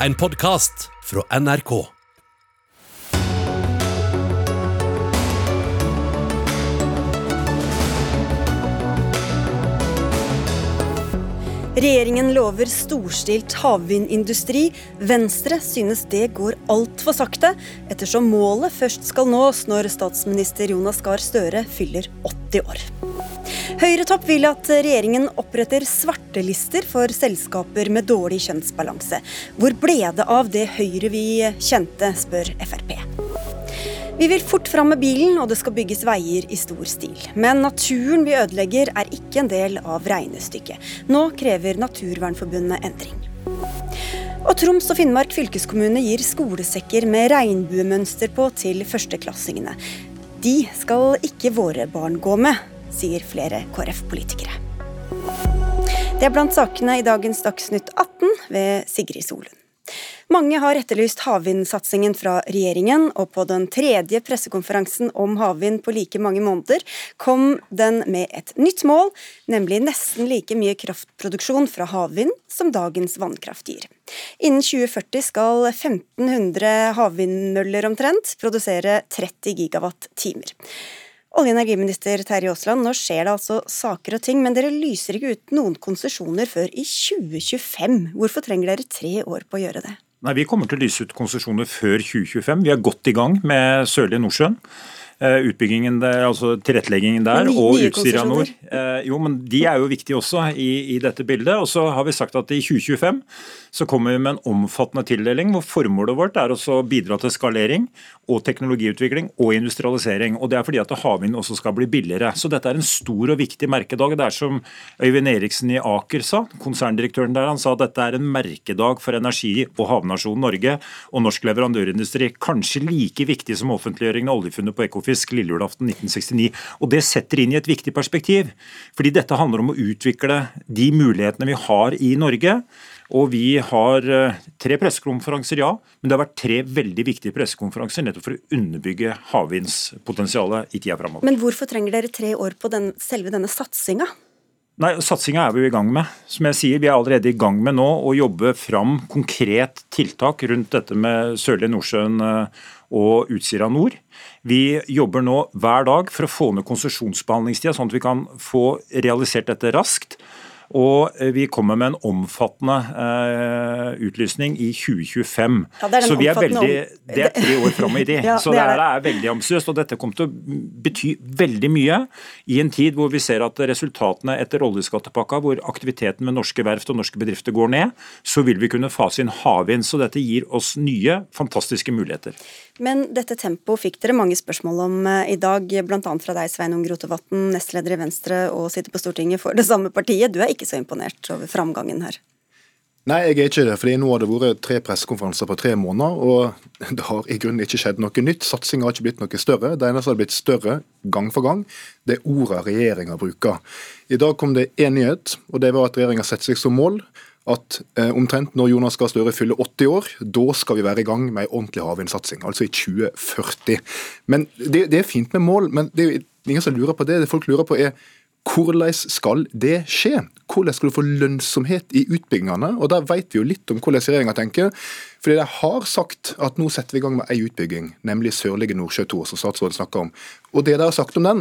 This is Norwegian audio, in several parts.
En podkast fra NRK. Regjeringen lover storstilt havvindindustri. Venstre synes det går altfor sakte, ettersom målet først skal nås når statsminister Jonas Gahr Støre fyller 80 år. Høyretopp vil at regjeringen oppretter svartelister for selskaper med dårlig kjønnsbalanse. Hvor ble det av det Høyre vi kjente, spør Frp. Vi vil fort fram med bilen, og det skal bygges veier i stor stil. Men naturen vi ødelegger er ikke en del av regnestykket. Nå krever Naturvernforbundet endring. Og Troms og Finnmark fylkeskommune gir skolesekker med regnbuemønster på til førsteklassingene. De skal ikke våre barn gå med, sier flere KrF-politikere. Det er blant sakene i dagens Dagsnytt 18 ved Sigrid Solund. Mange har etterlyst havvindsatsingen fra regjeringen, og på den tredje pressekonferansen om havvind på like mange måneder kom den med et nytt mål, nemlig nesten like mye kraftproduksjon fra havvind som dagens vannkraft gir. Innen 2040 skal 1500 havvindmøller omtrent produsere 30 gigawatt-timer. Olje- og energiminister Terje Aasland, nå skjer det altså saker og ting, men dere lyser ikke ut noen konsesjoner før i 2025. Hvorfor trenger dere tre år på å gjøre det? Nei, Vi kommer til å lyse ut konsesjoner før 2025. Vi er godt i gang med Sørlige Nordsjøen. Eh, utbyggingen der, altså tilretteleggingen der, og Utsira nord. Eh, jo, men De er jo viktige også i, i, dette bildet. Og så har vi sagt at i 2025 så kommer vi med en omfattende tildeling, hvor formålet vårt er å bidra til skalering og teknologiutvikling og industrialisering. Og Det er fordi at havvind også skal bli billigere. Så dette er en stor og viktig merkedag. Det er som Øyvind Eriksen i Aker sa, konserndirektøren der, han sa at dette er en merkedag for energi- og havnasjonen Norge og norsk leverandørindustri. Kanskje like viktig som offentliggjøringen av oljefunnet på Ekofisk lille 1969. Og Det setter inn i et viktig perspektiv. Fordi dette handler om å utvikle de mulighetene vi har i Norge og vi har eh, tre pressekonferanser, ja, men det har vært tre veldig viktige pressekonferanser nettopp for å underbygge havvindspotensialet i tida framover. Men hvorfor trenger dere tre år på den, selve denne satsinga? Nei, Satsinga er vi jo i gang med. Som jeg sier, Vi er allerede i gang med nå å jobbe fram konkret tiltak rundt dette med Sørlige Nordsjøen eh, og Utsira nord. Vi jobber nå hver dag for å få ned konsesjonsbehandlingstida, sånn at vi kan få realisert dette raskt. Og eh, vi kommer med en omfattende uh, utlysning i 2025. Ja, det så vi er veldig, det er tre år fram i tid. ja, så det er, det er veldig ambisiøst. Og dette kommer til å bety veldig mye i en tid hvor vi ser at resultatene etter oljeskattepakka, hvor aktiviteten med norske verft og norske bedrifter går ned, så vil vi kunne fase inn havvind. Så dette gir oss nye, fantastiske muligheter. Men dette tempoet fikk dere mange spørsmål om eh, i dag, bl.a. fra deg, Sveinung Rotevatn, nestleder i Venstre og sitter på Stortinget for det samme partiet. Du er ikke så imponert over framgangen her? Nei, jeg er ikke det. fordi Nå har det vært tre pressekonferanser på tre måneder, og det har i grunnen ikke skjedd noe nytt. Satsinga har ikke blitt noe større. Det eneste som har blitt større gang for gang, det er orda regjeringa bruker. I dag kom det én nyhet, og det var at regjeringa setter seg som mål at eh, omtrent når Jonas Gahr Støre fyller 80 år, da skal vi være i gang med ei ordentlig havvindsatsing. Altså i 2040. Men det, det, er fint med mål, men det er ingen som lurer på det. Det folk lurer på er hvordan skal det skje? Hvordan skal du få lønnsomhet i utbyggingene? Og Der vet vi jo litt om hvordan regjeringa tenker. Fordi de har sagt at nå setter vi i gang med ei utbygging, nemlig Sørlige Nordsjø 2, som statsråden snakker om. Og det de har sagt om den,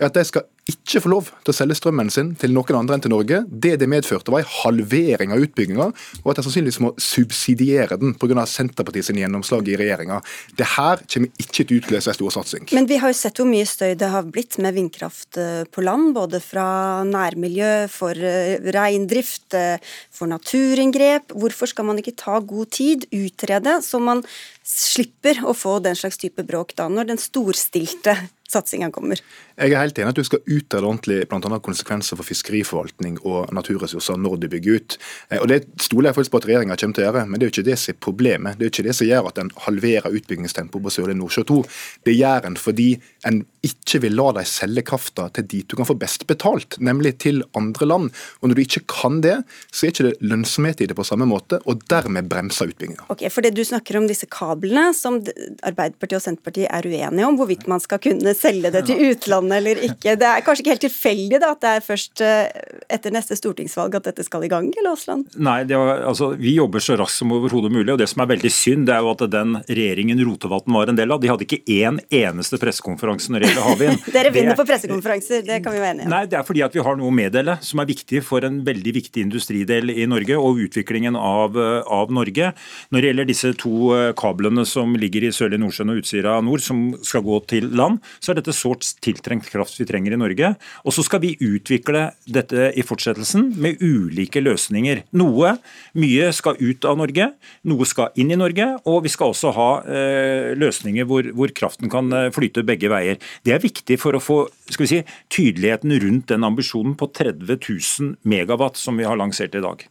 er at de skal ikke få lov til å selge strømmen sin til noen andre enn til Norge. Det det medførte, var en halvering av utbygginga, og at de sannsynligvis må subsidiere den pga. Senterpartiet sin gjennomslag i regjeringa. Det her kommer ikke til å utløse en stor satsing. Men vi har jo sett hvor mye støy det har blitt med vindkraft eh, på land, både fra nærmiljø, for eh, reindrift, eh, for naturinngrep. Hvorfor skal man ikke ta god tid, utrede, så man slipper å få den slags type bråk da, når den storstilte satsinga kommer? Jeg er helt enig at du skal utrede ordentlig bl.a. konsekvenser for fiskeriforvaltning og naturressurser når du bygger ut. Eh, og Det stoler jeg faktisk på at regjeringa kommer til å gjøre, men det er jo ikke det som er problemet. Det er jo ikke det som gjør at en halverer utbyggingstempoet på Sørlige Nordsjø 2. Det gjør en fordi en ikke vil la dem selge krafta til dit du kan få best betalt, nemlig til andre land. Og når du ikke kan det, så er ikke det lønnsomhet i det på samme måte, og dermed bremser utbygginga. Okay, for det du snakker om disse kablene, som Arbeiderpartiet og Senterpartiet er uenige om, hvorvidt man skal kunne selge det til utlandet Vestlandet eller ikke. Det er kanskje ikke helt tilfeldig da, at det er først eh, etter neste stortingsvalg at dette skal i gang, eller Aasland? Nei, var, altså, vi jobber så raskt som overhodet mulig. og Det som er veldig synd, det er jo at den regjeringen Rotevatn var en del av, de hadde ikke én eneste pressekonferanse når det gjelder havvind. Dere vinner på pressekonferanser, det kan vi være enige om. Nei, det er fordi at vi har noe å meddele som er viktig for en veldig viktig industridel i Norge og utviklingen av, av Norge. Når det gjelder disse to eh, kablene som ligger i Sørlige Nordsjøen og Utsira nord, som skal gå til land, så er dette sårt tiltrengt kraft vi trenger i Norge. Og så skal vi utvikle dette i fortsettelsen med ulike løsninger. Noe, mye skal ut av Norge, noe skal inn i Norge, og vi skal også ha eh, løsninger hvor, hvor, kraften kan eh, flyte begge veier. Det er viktig for å få skal vi si, tydeligheten rundt den ambisjonen på 30 000 megawatt som vi har lansert i dag.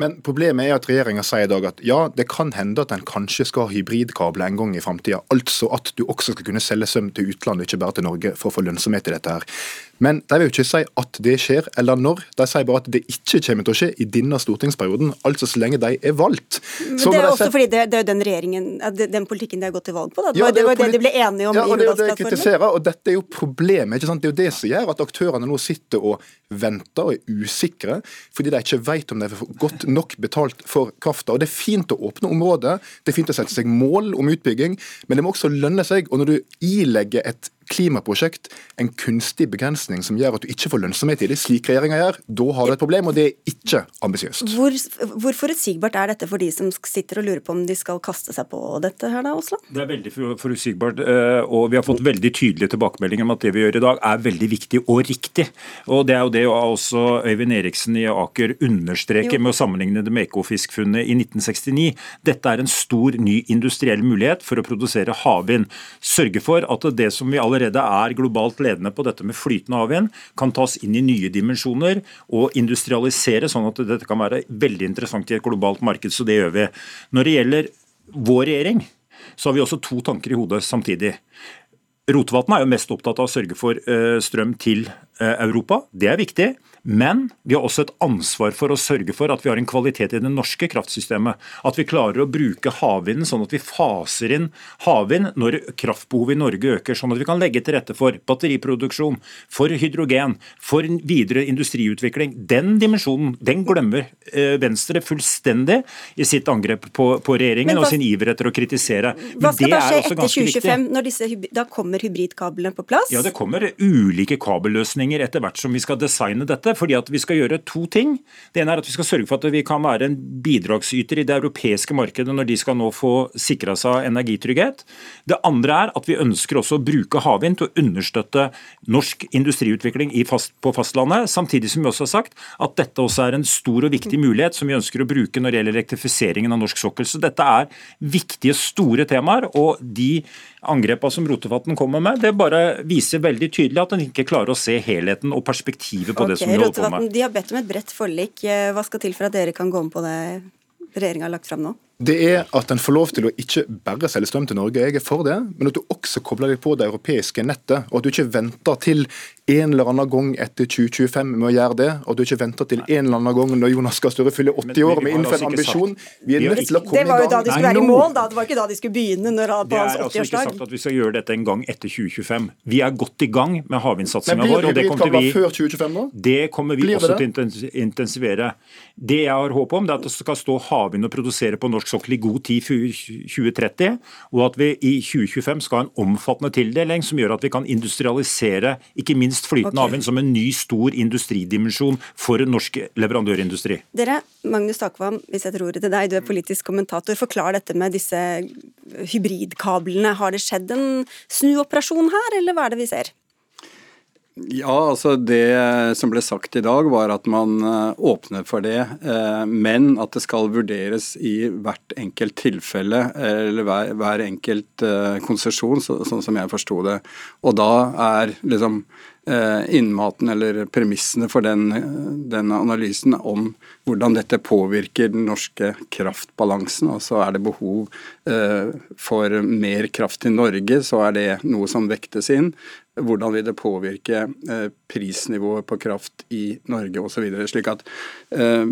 Men problemet er at regjeringa sier i dag at ja, det kan hende at en kanskje skal ha hybridkabler en gang i framtida. Altså at du også skal kunne selge søm til utlandet, ikke bare til Norge, for å få lønnsomhet i dette her. Men de vil jo ikke si at det skjer, eller når. De sier bare at det ikke kommer til å skje i denne stortingsperioden, altså så lenge de er valgt. Så Men det er også fordi det, det er den regjeringen, den politikken de har gått til valg på. Da. Det, ja, det var det, det de ble enige om ja, og jo det og dette er jo problemet. ikke sant? Det er jo det som gjør at aktørene nå sitter og venter og er usikre, fordi de ikke vet om de får godt nok betalt for krafta. Og Det er fint å åpne området, det er fint å sette seg mål om utbygging, men det må også lønne seg. og Når du ilegger et klimaprosjekt en kunstig begrensning som gjør at du ikke får lønnsomhet i det, slik regjeringa gjør, da har du et problem, og det er ikke ambisiøst. Hvor, hvor forutsigbart er dette for de som sitter og lurer på om de skal kaste seg på dette her da, Oslo? Det er veldig forutsigbart, eh, og vi har fått veldig tydelige tilbakemeldinger om at det vi gjør i dag er veldig viktig og riktig. Og Det er jo det også Øyvind Eriksen i Aker understreker jo. med å sammenligne det med Ekofisk-funnet i 1969. Dette er en stor ny industriell mulighet for å produsere havvind. Sørge for at det som vi allerede allerede er globalt ledende på dette med flytende havvind, kan tas inn i nye dimensjoner og industrialisere, sånn at dette kan være veldig interessant i et globalt marked. Så det gjør vi. Når det gjelder vår regjering, så har vi også to tanker i hodet samtidig. Rotevatn er jo mest opptatt av å sørge for eh, strøm til eh, Europa. Det er viktig. Men vi har også et ansvar for å sørge for at vi har en kvalitet i det norske kraftsystemet. At vi klarer å bruke havvinden sånn at vi faser inn havvind når kraftbehovet i Norge øker. Sånn at vi kan legge til rette for batteriproduksjon, for hydrogen, for videre industriutvikling. Den dimensjonen den glemmer eh, Venstre fullstendig i sitt angrep på, på regjeringen hva, og sin iver etter å kritisere. Men hva skal da skje etter 2025, når disse, da kommer hybridkablene på plass? Ja, Det kommer ulike kabelløsninger etter hvert som vi skal designe dette fordi at vi skal gjøre to ting. Det ene er at vi skal sørge for at vi kan være en bidragsyter i det europeiske markedet når de skal nå få sikra seg energitrygghet. Det andre er at vi ønsker også å bruke havvind til å understøtte norsk industriutvikling fast, på fastlandet, samtidig som vi også har sagt at dette også er en stor og viktig mulighet som vi ønsker å bruke når det gjelder elektrifiseringen av norsk sokkel. Så dette er viktige, store temaer. og de angrepene som Rotevatn kommer med, det bare viser veldig tydelig at en ikke klarer å se helheten og perspektivet på okay, det som vi holder på med. De har bedt om et bredt forlik. Hva skal til for at dere kan gå med på det regjeringa har lagt fram nå? Det er at en får lov til å ikke bare selge strøm til Norge, jeg er for det, men at du også kobler deg på det europeiske nettet. Og at du ikke venter til en eller annen gang etter 2025 med å gjøre det, og at du ikke venter til en eller annen gang når Jonas Gahr Støre fyller 80 år med innført ambisjon. Vi er nødt til å komme i gang. Det var jo da de skulle være i mål, da. Det var ikke da de skulle begynne når på hans 80-årsdag. Det er altså ikke sagt at vi skal gjøre dette en gang etter 2025. Vi er godt i gang med havvindsatsinga vår. og det kommer, vi, før 2025, da? det kommer vi også til å intensivere. Det jeg har håp om, det er at det skal stå havvind og produsere på norsk sokkel i god tid for 2030, og at vi i 2025 skal ha en omfattende tildeling som gjør at vi kan industrialisere ikke minst minst flytende okay. havvind som en ny, stor industridimensjon for norsk leverandørindustri. Dere, Magnus Takvam, hvis jeg tror ordet til deg, du er politisk kommentator. Forklar dette med disse hybridkablene. Har det skjedd en snuoperasjon her, eller hva er det vi ser? Ja, altså Det som ble sagt i dag, var at man eh, åpner for det. Eh, men at det skal vurderes i hvert enkelt tilfelle, eller hver, hver enkelt eh, konsesjon, sånn som jeg forsto det. Og da er liksom innmaten eller premissene for den, den, analysen om hvordan dette påvirker den norske kraftbalansen. Og så er det behov for mer kraft i Norge, så er det noe som vektes inn hvordan vil det påvirke eh, prisnivået på kraft i Norge osv. Slik at eh,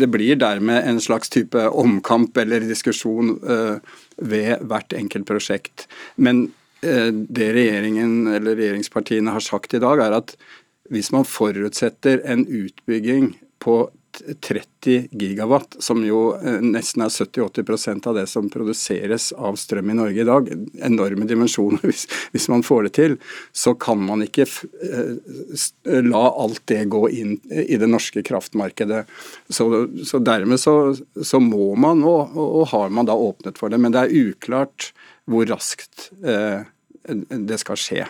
det blir dermed en slags type omkamp eller diskusjon eh, ved hvert enkelt prosjekt. Men det regjeringen eller regjeringspartiene har sagt i dag, er at hvis man forutsetter en utbygging på 30 gigawatt, som jo eh, nesten er 70-80 av det som produseres av strøm i Norge i dag, enorme dimensjoner hvis, hvis man får det til, så kan man ikke eh, la alt det gå inn i det norske kraftmarkedet. Så, så dermed så, så, må man, og, og, har man da åpnet for det, men det er uklart hvor raskt eh, det skal skje.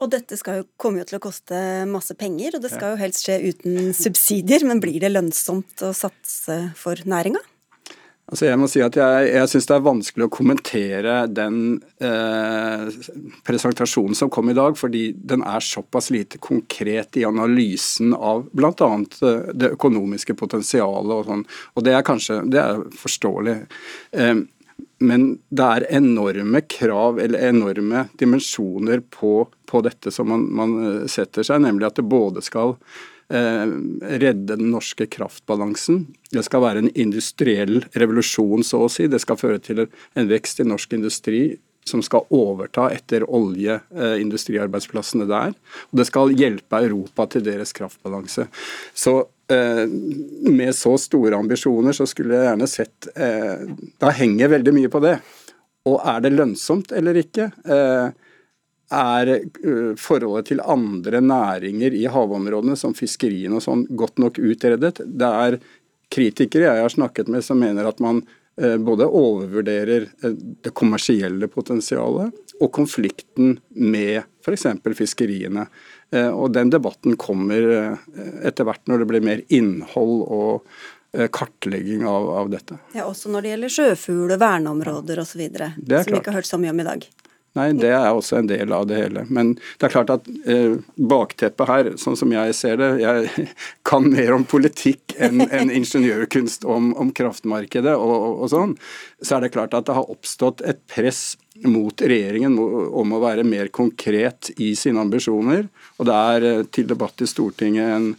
Og dette skal jo, kommer jo til å koste masse penger, og det skal jo helst skje uten subsidier. Men blir det lønnsomt å satse for næringa? Altså jeg må si at jeg, jeg syns det er vanskelig å kommentere den eh, presentasjonen som kom i dag, fordi den er såpass lite konkret i analysen av bl.a. Eh, det økonomiske potensialet og sånn. Og det er kanskje det er forståelig. Eh, men det er enorme krav eller enorme dimensjoner på, på dette som man, man, eh, setter seg, nemlig at det både skal eh, redde den norske kraftbalansen, det skal være en industriell revolusjon, så å si, det skal føre til en vekst i norsk industri som skal overta etter oljeindustriarbeidsplassene eh, der. Og det skal hjelpe Europa til deres kraftbalanse. Så med så store ambisjoner, så skulle jeg gjerne sett eh, Da henger veldig mye på det. Og er det lønnsomt eller ikke? Eh, er forholdet til andre næringer i havområdene, som fiskerien og sånn, godt nok utredet? Det er kritikere jeg har snakket med som mener at man både overvurderer det kommersielle potensialet og konflikten med f.eks. fiskeriene. Eh, og den debatten kommer eh, etter hvert når det blir mer innhold og eh, kartlegging av, av dette. Ja, Også når det gjelder sjøfugl og verneområder osv., som vi ikke har hørt så mye om i dag. Nei, det er også en del av det hele. Men det er klart at eh, bakteppet her, sånn som jeg ser det Jeg kan mer om politikk enn en ingeniørkunst om, om kraftmarkedet og, og, og, sånn. Så er det klart at det har oppstått et press mot regjeringen om å være mer konkret i sine ambisjoner. Og det er eh, til debatt i Stortinget en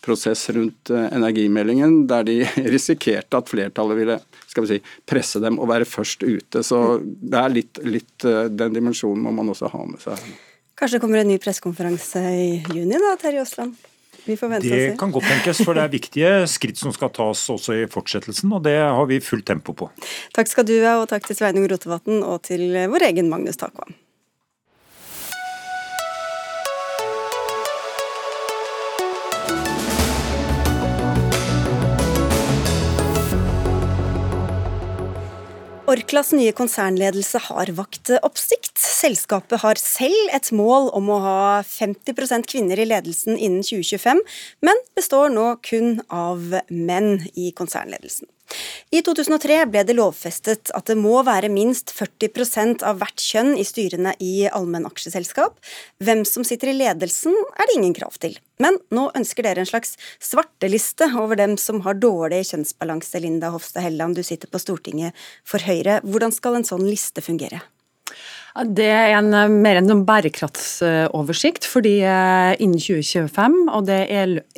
prosess rundt eh, energimeldingen der de risikerte at flertallet ville skal vi si, presse dem og være først ute. Så det er litt, litt eh, den dimensjonen må man også ha med seg. Kanskje det kommer en ny pressekonferanse i juni da, Terje Aasland? Det kan godt tenkes, for det er viktige skritt som skal tas også i fortsettelsen, og det har vi fullt tempo på. Takk skal du ha, og takk til Sveinung Rotevatn og til vår egen Magnus Takvam. Orklas nye konsernledelse har vakt oppsikt. Selskapet har selv et mål om å ha 50% kvinner i ledelsen innen 2025, men består nå kun av menn i konsernledelsen. I 2003 ble det lovfestet at det må være minst 40% av hvert kjønn i styrene i allmennaksjeselskap. Hvem som sitter i ledelsen er det ingen krav til. Men nå ønsker dere en slags svarteliste over dem som har dårlig kjønnsbalanse. Linda Hofstad Helleland, du sitter på Stortinget for Høyre. Hvordan skal en sånn liste fungere? Det er en, mer enn en bærekraftsoversikt, fordi eh, innen 2025, og det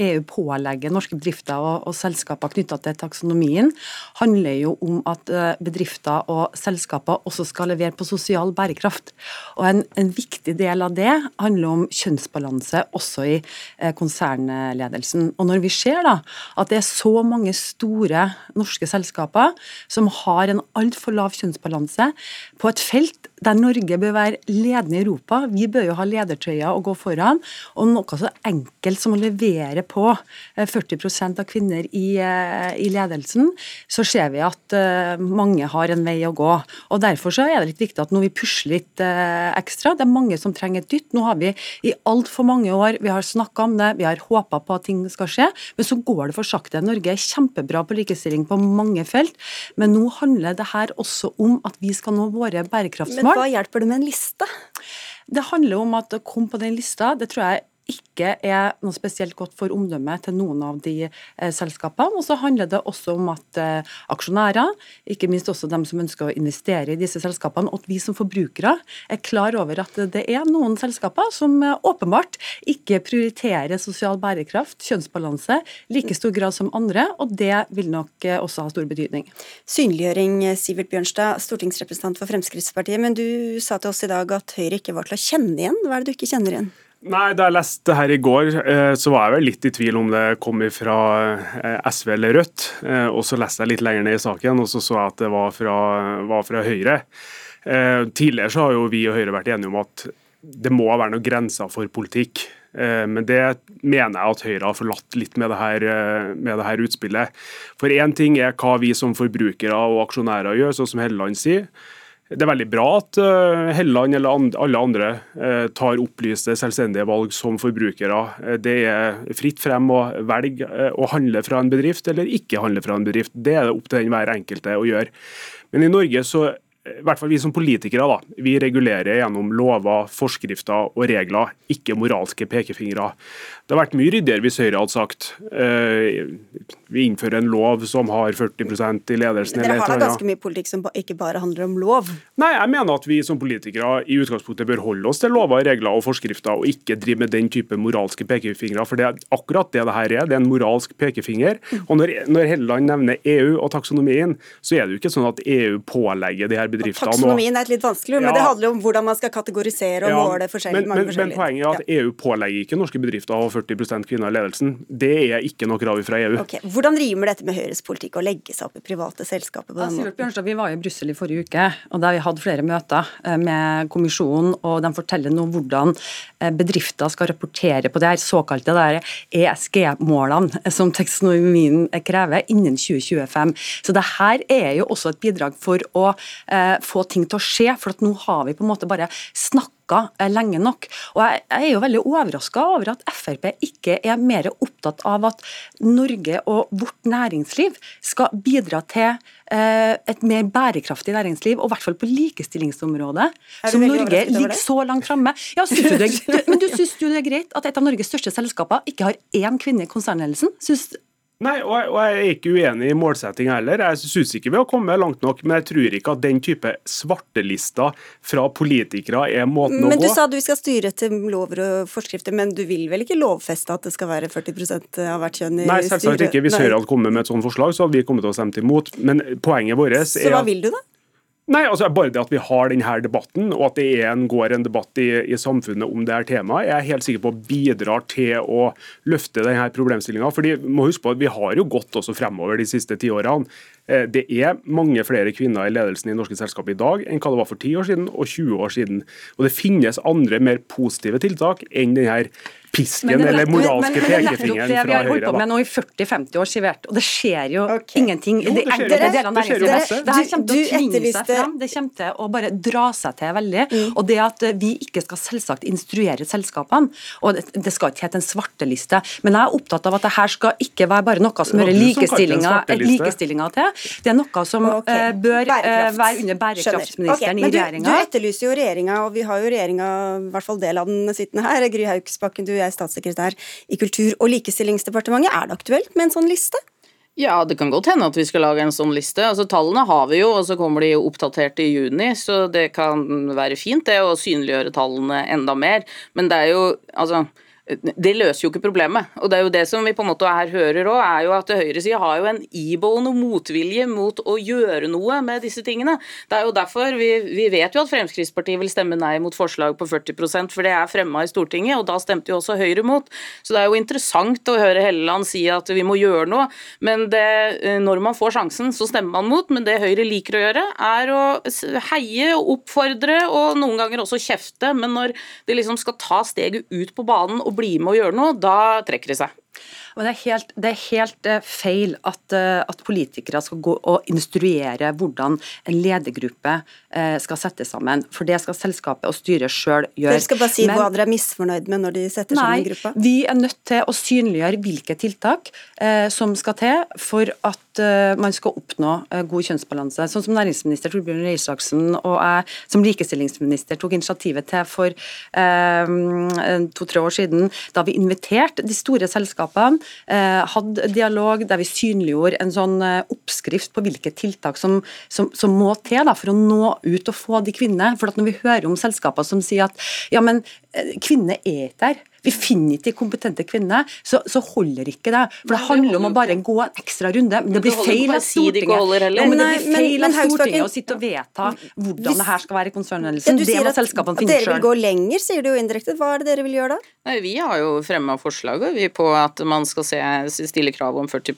EU pålegger norske bedrifter og, og selskaper knytta til taksonomien, handler jo om at eh, bedrifter og selskaper også skal levere på sosial bærekraft. Og en, en viktig del av det handler om kjønnsbalanse også i konsernledelsen. Og når vi ser da at det er så mange store norske selskaper som har en altfor lav kjønnsbalanse på et felt der Norge bør være ledende i Europa. Vi bør jo ha ledertrøya og gå foran. Og noe så enkelt som å levere på 40 eh, av kvinner i, eh, i, ledelsen, så ser vi at eh, mange har en vei å gå. Og Derfor så er det litt viktig at nå vi pusler litt ekstra. Det er mange som trenger et dytt. Nå har vi i altfor mange år vi har snakka om det, vi har håpa på at ting skal skje, men så går det for sakte. Norge er kjempebra på likestilling på mange felt, men nå handler det her også om at vi skal nå våre bærekraftsmål. Men hva hjelper det med en liste? Det handler om at å komme på den lista, det tror jeg ikke er noe spesielt godt for omdømmet til noen av de eh, selskapene. Og så handler det også om at eh, aksjonærer, ikke minst også dem som ønsker å investere i disse selskapene, og at vi som forbrukere er klar over at det er noen selskaper som eh, åpenbart ikke prioriterer sosial bærekraft, kjønnsbalanse, like stor grad som andre, og det vil nok eh, også ha stor betydning. Synliggjøring, eh, Sivert Bjørnstad, stortingsrepresentant for Fremskrittspartiet. Men du sa til oss i dag at Høyre ikke var til å kjenne igjen. Hva er det du ikke kjenner igjen? Nei, Da jeg leste det her i går, eh, så var jeg vel litt i tvil om det kom fra SV eller Rødt. Og Så leste jeg litt lenger ned i saken, og så så jeg at det var fra, var fra Høyre. Tidligere så har jo vi og Høyre vært enige om at det må være noen grenser for politikk. Men det mener jeg at Høyre har forlatt litt med det her, med det her utspillet. For én ting er hva vi som forbrukere og aksjonærer gjør, sånn som Helleland sier. Det er veldig bra at Helland eller alle andre eh, tar opplyste, selvstendige valg som forbrukere. Eh, det er fritt frem å velge å handle fra en bedrift eller ikke handle fra en bedrift. Det er det opp til den hver enkelte å gjøre. Men i Norge så i hvert fall vi som politikere, da, vi regulerer gjennom lover, forskrifter og regler, ikke moralske pekefingre. Det har vært mye ryddigere hvis Høyre hadde sagt uh, vi innfører en lov som har 40% i ledelsen. Dere har da ganske mye politikk som ikke bare handler om lov? Nei, jeg mener at vi som politikere i utgangspunktet bør holde oss til lover, regler og forskrifter, og ikke drive med den type moralske pekefingre. For det er akkurat det det her er. Det er en moralsk pekefinger. Og når, når Helleland nevner EU og taksonomien, så er det jo ikke sånn at EU pålegger de her bedriftene Taksonomien er et litt vanskelig, ja, men det handler om hvordan man skal kategorisere og ja, måle forskjellig, men, men, men, poenget er at ja. EU pålegger ikke norske bedrifter å ha 40% kvinner i ledelsen. Det er ikke noe krav fra EU. Okay. Hvordan rimer dette med Høyres politikk å legge seg opp i private selskaper på den måten? Bjørnstad, vi var i Brussel i forrige uke, og der vi hadde flere møter eh, med kommisjonen, og de forteller nå hvordan eh, bedrifter skal rapportere på det her såkalte ESG-målene som teknologien krever innen 2025. Så det her er jo også et bidrag for å eh, få ting til å skje, for at nå har vi på en måte bare snakka lenge nok. Og jeg, er jo veldig overraska over at Frp ikke er mer opptatt av at Norge og vårt næringsliv skal bidra til eh, et mer bærekraftig næringsliv, og i hvert fall på likestillingsområdet, som Norge ligger så langt framme. Ja, men du syns jo det er greit at et av Norges største selskaper ikke har én kvinne i konsernledelsen? Synes Nei, og jeg, og jeg, er ikke uenig i målsettinga heller. Jeg syns ikke vi har kommet langt nok, men jeg tror ikke at den type svartelister fra politikere er måten men å gå Men Du sa du skal styre til lover og forskrifter, men du vil vel ikke lovfeste at det skal være 40 av hvert kjønn i styret? Nei, selvsagt ikke. Hvis Høyre hadde kommet med et sånt forslag, så hadde vi kommet til å stemme imot. Men poenget vårt er Så hva vil du, da? Nei, altså Bare det at vi har denne debatten, og at det en, går en debatt i, i, samfunnet om det her temaet, jeg er helt sikker på bidrar til å løfte denne problemstillinga. Fordi må huske på at Vi har jo gått også fremover de siste ti årene. Eh, det er mange flere kvinner i ledelsen i norske selskap i dag enn hva det var for 10 år siden og 20 år siden. Og Det finnes andre mer positive tiltak enn denne pisken det, eller moralske pekefingeren fra Høyre. Det vi har holdt på med nå i 40-50 år, Sivert, og det skjer jo okay. ingenting i de enkelte delene av næringslivet. Det her kommer til å tvinge seg fram, det kommer til å bare dra seg til veldig. Mm. Og det at vi ikke skal selvsagt instruere selskapene, og det, det skal ikke hete en svarteliste, men jeg er opptatt av at det her skal ikke være bare noe som hører likestillinga til, det er noe som okay. uh, bør uh, være under bærekraftsministeren okay. i regjeringa. Du, etterlyser jo regjeringa, og vi har jo regjeringa, i hvert fall del av den sittende her. Gry Hauksbakken, du er statssekretær i Kultur- og likestillingsdepartementet. Er det aktuelt med en sånn liste? Ja, det kan godt hende at vi skal lage en sånn liste. Altså, Tallene har vi jo, og så kommer de jo oppdatert i juni, så det kan være fint det å synliggjøre tallene enda mer. Men det er jo, altså det løser jo ikke problemet. Og det er jo det som vi på en måte her hører òg, er jo at høyresida har jo en iboende motvilje mot å gjøre noe med disse tingene. Det er jo derfor vi, vi vet jo at Fremskrittspartiet vil stemme nei mot forslag på 40% for det er fremma i Stortinget, og da stemte jo også Høyre mot. Så det er jo interessant å høre Helleland si at vi må gjøre noe, men det, eh, når man får sjansen, så stemmer man mot. Men det Høyre liker å gjøre, er å heie og oppfordre, og noen ganger også kjefte. Men når det liksom skal ta steget ut på banen og bli med og gjøre noe, da trekker de seg. men det er helt, det er helt uh, feil at, uh, at, politikere skal gå og instruere hvordan en ledergruppe uh, skal settes sammen. For det skal selskapet og styret sjøl gjøre. Dere skal bare si men, hva dere er misfornøyd med når de setter nei, sammen gruppa? Vi er nødt til å synliggjøre hvilke tiltak som skal til for at man skal oppnå god kjønnsbalanse. Sånn som næringsminister Torbjørn Røe Isaksen og jeg som likestillingsminister tok initiativet til for to-tre år siden, da vi inviterte de store selskapene Eh, hadde dialog der vi synliggjorde en sånn eh, oppskrift på hvilke tiltak som, som, som må til da, for å nå ut og få de kvinnene. For Når vi hører om selskaper som sier at ja, men eh, kvinner er ikke der, vi finner ikke de kompetente kvinnene, så, så, holder ikke det. For det handler om å bare gå en ekstra runde. Men det blir feil av Stortinget, ja, men det blir feil av Stortinget å sitte og vedta hvordan det her skal være i konsernledelsen. Det må selskapene finne sjøl. Dere vil gå lenger, sier du jo indirekte. Hva er det dere vil gjøre da? Nei, vi har jo fremma forslaget på at man skal se, stille krav om 40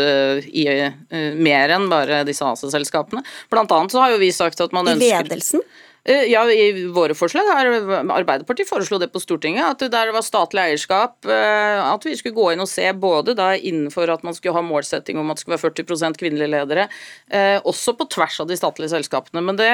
eh, i uh, mer enn bare disse ASA-selskapene. Blant annet så har jo vi sagt at man ønsker I ledelsen? Eh, ja, I våre forslag Arbeiderpartiet foreslo det på Stortinget, at der det var statlig eierskap, eh, at vi skulle gå inn og se både da innenfor at man skulle ha målsetting om at det skulle være 40% kvinnelige ledere, eh, også på tvers av de statlige selskapene. Men Det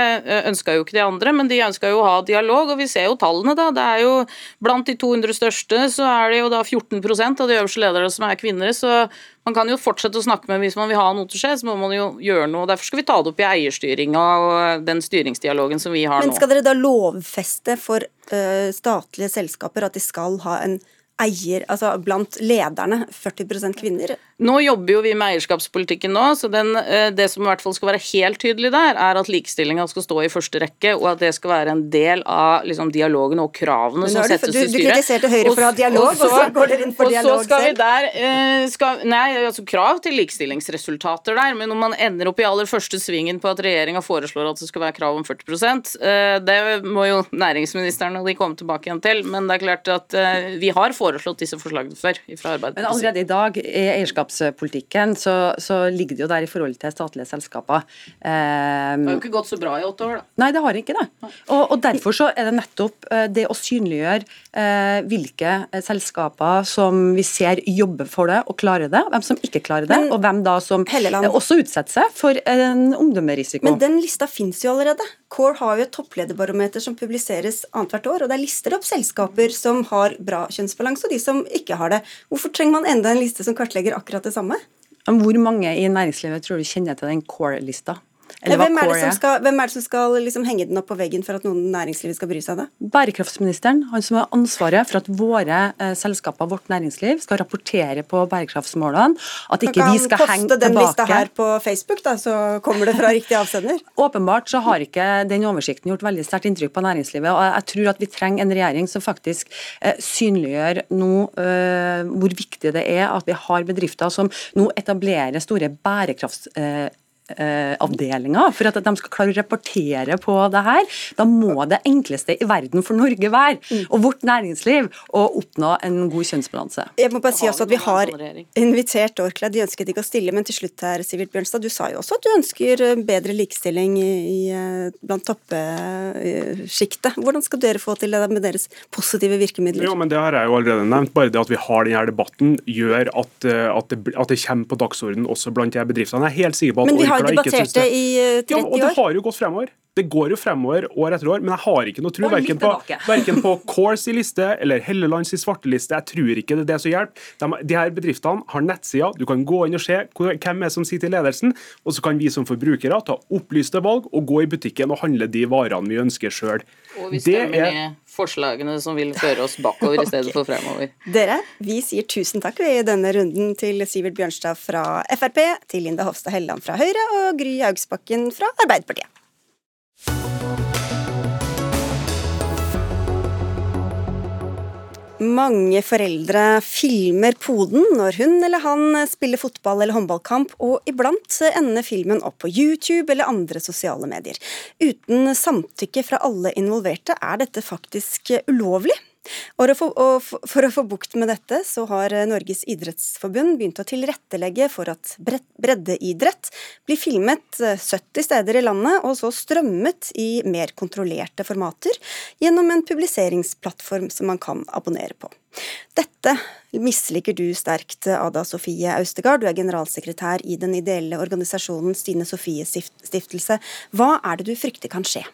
ønska jo ikke de andre, men de ønska jo å ha dialog, og vi ser jo tallene. da. Det er jo Blant de 200 største så er det jo da 14% av de øverste lederne som er kvinner. så man kan jo fortsette å snakke med hvis man vil ha noe til å skje, så må man jo gjøre noe. Derfor skal vi ta det opp i eierstyringa og den styringsdialogen som vi har nå. Men skal dere da lovfeste for uh, statlige selskaper at de skal ha en eier, altså blant lederne, 40% kvinner? Nå jobber jo vi med eierskapspolitikken nå, så den, eh, det som i hvert fall skal være helt tydelig der, er at likestillinga skal stå i første rekke, og at det skal være en del av liksom, dialogen og kravene som settes til styret. Du kritiserte Høyre for å ha dialog, og så, og så går dere inn for dialog selv? Og så skal vi der, eh, skal, Nei, altså krav til likestillingsresultater der, men når man ender opp i aller første svingen på at regjeringa foreslår at det skal være krav om 40 eh, det må jo næringsministeren og de komme tilbake igjen til, men det er klart at vi har foreslått disse forslagene før fra Arbeiderpartiet. Men allerede i dag er eierskap eierskapspolitikken, så, så, ligger det jo der i forhold til statlige selskaper. Eh, det har jo ikke gått så bra i åtte år, da. Nei, det har ikke det. Og, og derfor så er det nettopp eh, det å synliggjøre eh, hvilke eh, selskaper som vi ser jobber for det og klarer det, hvem som ikke klarer det, Men, og hvem da som Helleland. også utsetter seg for en omdømmerisiko. Men den lista fins jo allerede. Core har jo et topplederbarometer som publiseres annethvert år, og der lister opp selskaper som har bra kjønnsbalanse, og de som ikke har det. Hvorfor trenger man enda en liste som kartlegger akkurat akkurat det samme. Hvor mange i næringslivet tror du kjenner til den core-lista? Hvem er, skal, hvem, er det som skal, liksom henge den opp på veggen for at noen næringslivet skal bry seg av det? Bærekraftsministeren, han som har ansvaret for at våre eh, selskaper, vårt næringsliv, skal rapportere på bærekraftsmålene. At ikke vi skal henge tilbake. Kan han poste den lista her på Facebook, da, så kommer det fra riktig avsender? Åpenbart så har ikke den oversikten gjort veldig sterkt inntrykk på næringslivet. og Jeg tror at vi trenger en regjering som faktisk eh, synliggjør nå eh, hvor viktig det er at vi har bedrifter som nå etablerer store bærekrafts... Eh, eh, avdelinga for at de skal klare å rapportere på det her. Da må det enkleste i verden for Norge være, og vårt næringsliv, å oppnå en god kjønnsbalanse. Jeg må bare si også at Vi har invitert Orkla, de ønsket ikke å stille, men til slutt her, Sivert Bjørnstad, du sa jo også at du ønsker eh, bedre likestilling i, eh, blant toppsjiktet. Hvordan skal dere få til det med deres positive virkemidler? Jo, men Det har jeg jo allerede nevnt. Bare det at vi har denne debatten, gjør at, at, det, at det, kommer på dagsordenen også blant de bedriftene. Jeg er helt sikker på at har debattert det i 30 år. Ja, og det har jo gått fremover. Det går jo fremover år etter år, men jeg har ikke noe tro verken på, verken på Kors i liste eller Hellelands i svarte liste. Jeg tror ikke det er det som hjelper. De, de her bedriftene har nettsider. Du kan gå inn og se hvem er som sitter i ledelsen, og så kan vi som forbrukere ta opplyste valg og gå i butikken og handle de varene vi ønsker sjøl. Stemmer er... forslagene som vil føre oss bakover i stedet for fremover. Dere, vi sier tusen takk i denne runden til Sivert Bjørnstad fra Frp, til Linda Hofstad Helleland fra Høyre og Gry Haugsbakken fra Arbeiderpartiet. Mange foreldre filmer poden når hun eller han spiller fotball eller håndballkamp, og iblant ender filmen opp på YouTube eller andre sosiale medier. Uten samtykke fra alle involverte er dette faktisk ulovlig. Og for å få bukt med dette, så har Norges idrettsforbund begynt å tilrettelegge for at breddeidrett blir filmet 70 steder i landet, og så strømmet i mer kontrollerte formater gjennom en publiseringsplattform som man kan abonnere på. Dette misliker du sterkt, Ada Sofie Austegard. Du er generalsekretær i den ideelle organisasjonen Stine Sofie Stiftelse. Hva er det du frykter kan skje?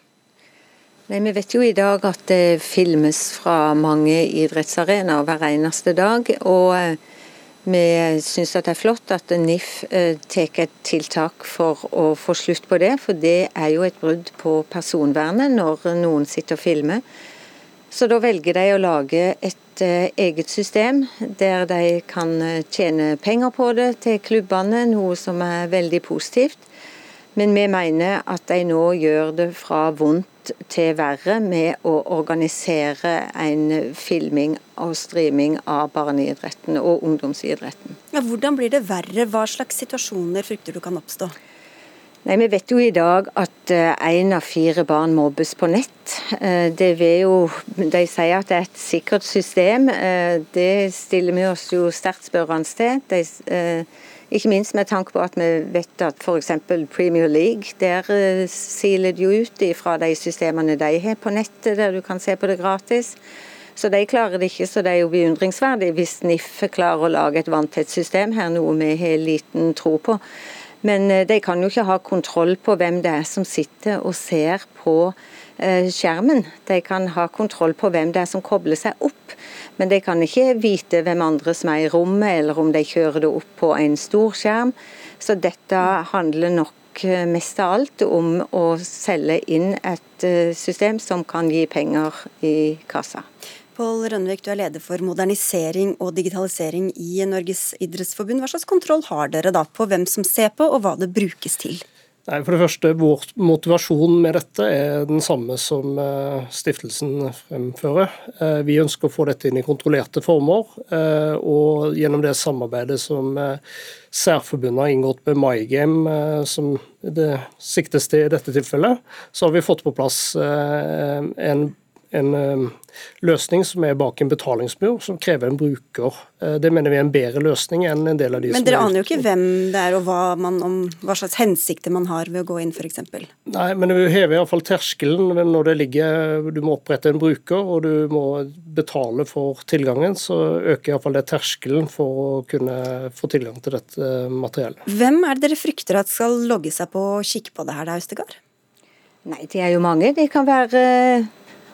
Nei, Vi vet jo i dag at det filmes fra mange idrettsarenaer hver eneste dag. og eh, vi syns det er flott at NIF eh, tar et tiltak for å få slutt på det. For det er jo et brudd på personvernet når noen sitter og filmer. Så da velger de å lage et eh, eget system der de kan tjene penger på det til klubbene, noe som er veldig positivt. Men vi mener at de nå gjør det fra vondt til verre med å organisere en filming og streaming av barneidretten og ungdomsidretten. Ja, hvordan blir det verre? Hva slags situasjoner frykter du kan oppstå? Nei, Vi vet jo i dag at én av fire barn mobbes på nett. Eh, det jo, de sier at det er et sikkert system. Eh, det stiller vi oss jo sterkt spørrende til. De, eh, ikke minst med tanke på at vi vet at f.eks. Premier League, der eh, siler de ut fra de systemene de har på nettet, der du kan se på det gratis. Så de klarer det ikke, så det er jo beundringsverdig hvis NIF klarer å lage et vanntett system her, noe vi har liten tro på. Men eh, de kan jo ikke ha kontroll på hvem det er som sitter og ser på skjermen. De kan ha kontroll på hvem det er som kobler seg opp. Men de kan ikke vite hvem andre som er i rommet, eller om de kjører det opp på en stor skjerm. Så dette handler nok eh, mest av alt om å selge inn et eh, system som kan gi penger i kassa. Pål Rønvik, du er leder for modernisering og digitalisering i Norges idrettsforbund. Hva slags kontroll har dere da på hvem som ser på, og hva det brukes til? Nei, for det første, Vår motivasjon med dette er den samme som eh, stiftelsen fremfører. Eh, vi ønsker å få dette inn i kontrollerte former. Eh, og gjennom det samarbeidet som Særforbundet har inngått med MyGame, som det siktes til i dette tilfellet, så har vi fått på plass en en eh, løsning som er bak en betalingsmur, som krever en bruker. Eh, det mener vi er en bedre løsning enn en del av de Men som dere aner jo ikke hvem det er og hva, man, om, hva slags hensikter man har ved å gå inn f.eks.? Nei, men vi hever iallfall terskelen når det ligger Du må opprette en bruker og du må betale for tilgangen. Så øker iallfall det terskelen for å kunne få tilgang til dette materiellet. Hvem er det dere frykter at skal logge seg på og kikke på det her, da, Østegard? Nei, det er jo mange. Det kan være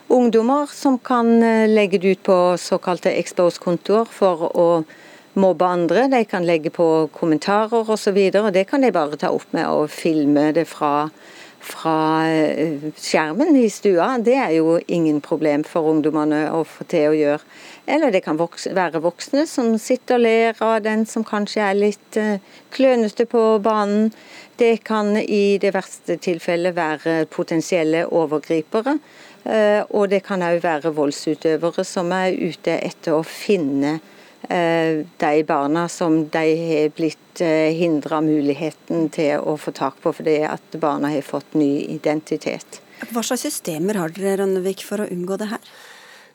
ungdommer som kan eh, legge det ut på såkalte expose-kontoer for å mobbe andre. De kan legge på kommentarer osv. Det kan de bare ta opp med å filme det fra, fra eh, skjermen i stua. Det er jo ingen problem for ungdommene å få til å gjøre. Eller det kan være voksne som sitter og ler av den som kanskje er litt eh, klønete på banen. Det kan i det verste tilfellet være potensielle overgripere. Eh, og det kan òg være voldsutøvere som er ute etter å finne eh, de barna som de har blitt eh, hindra muligheten til å få tak på fordi at barna har fått ny identitet. Hva slags systemer har dere Rønnevik, for å unngå det her?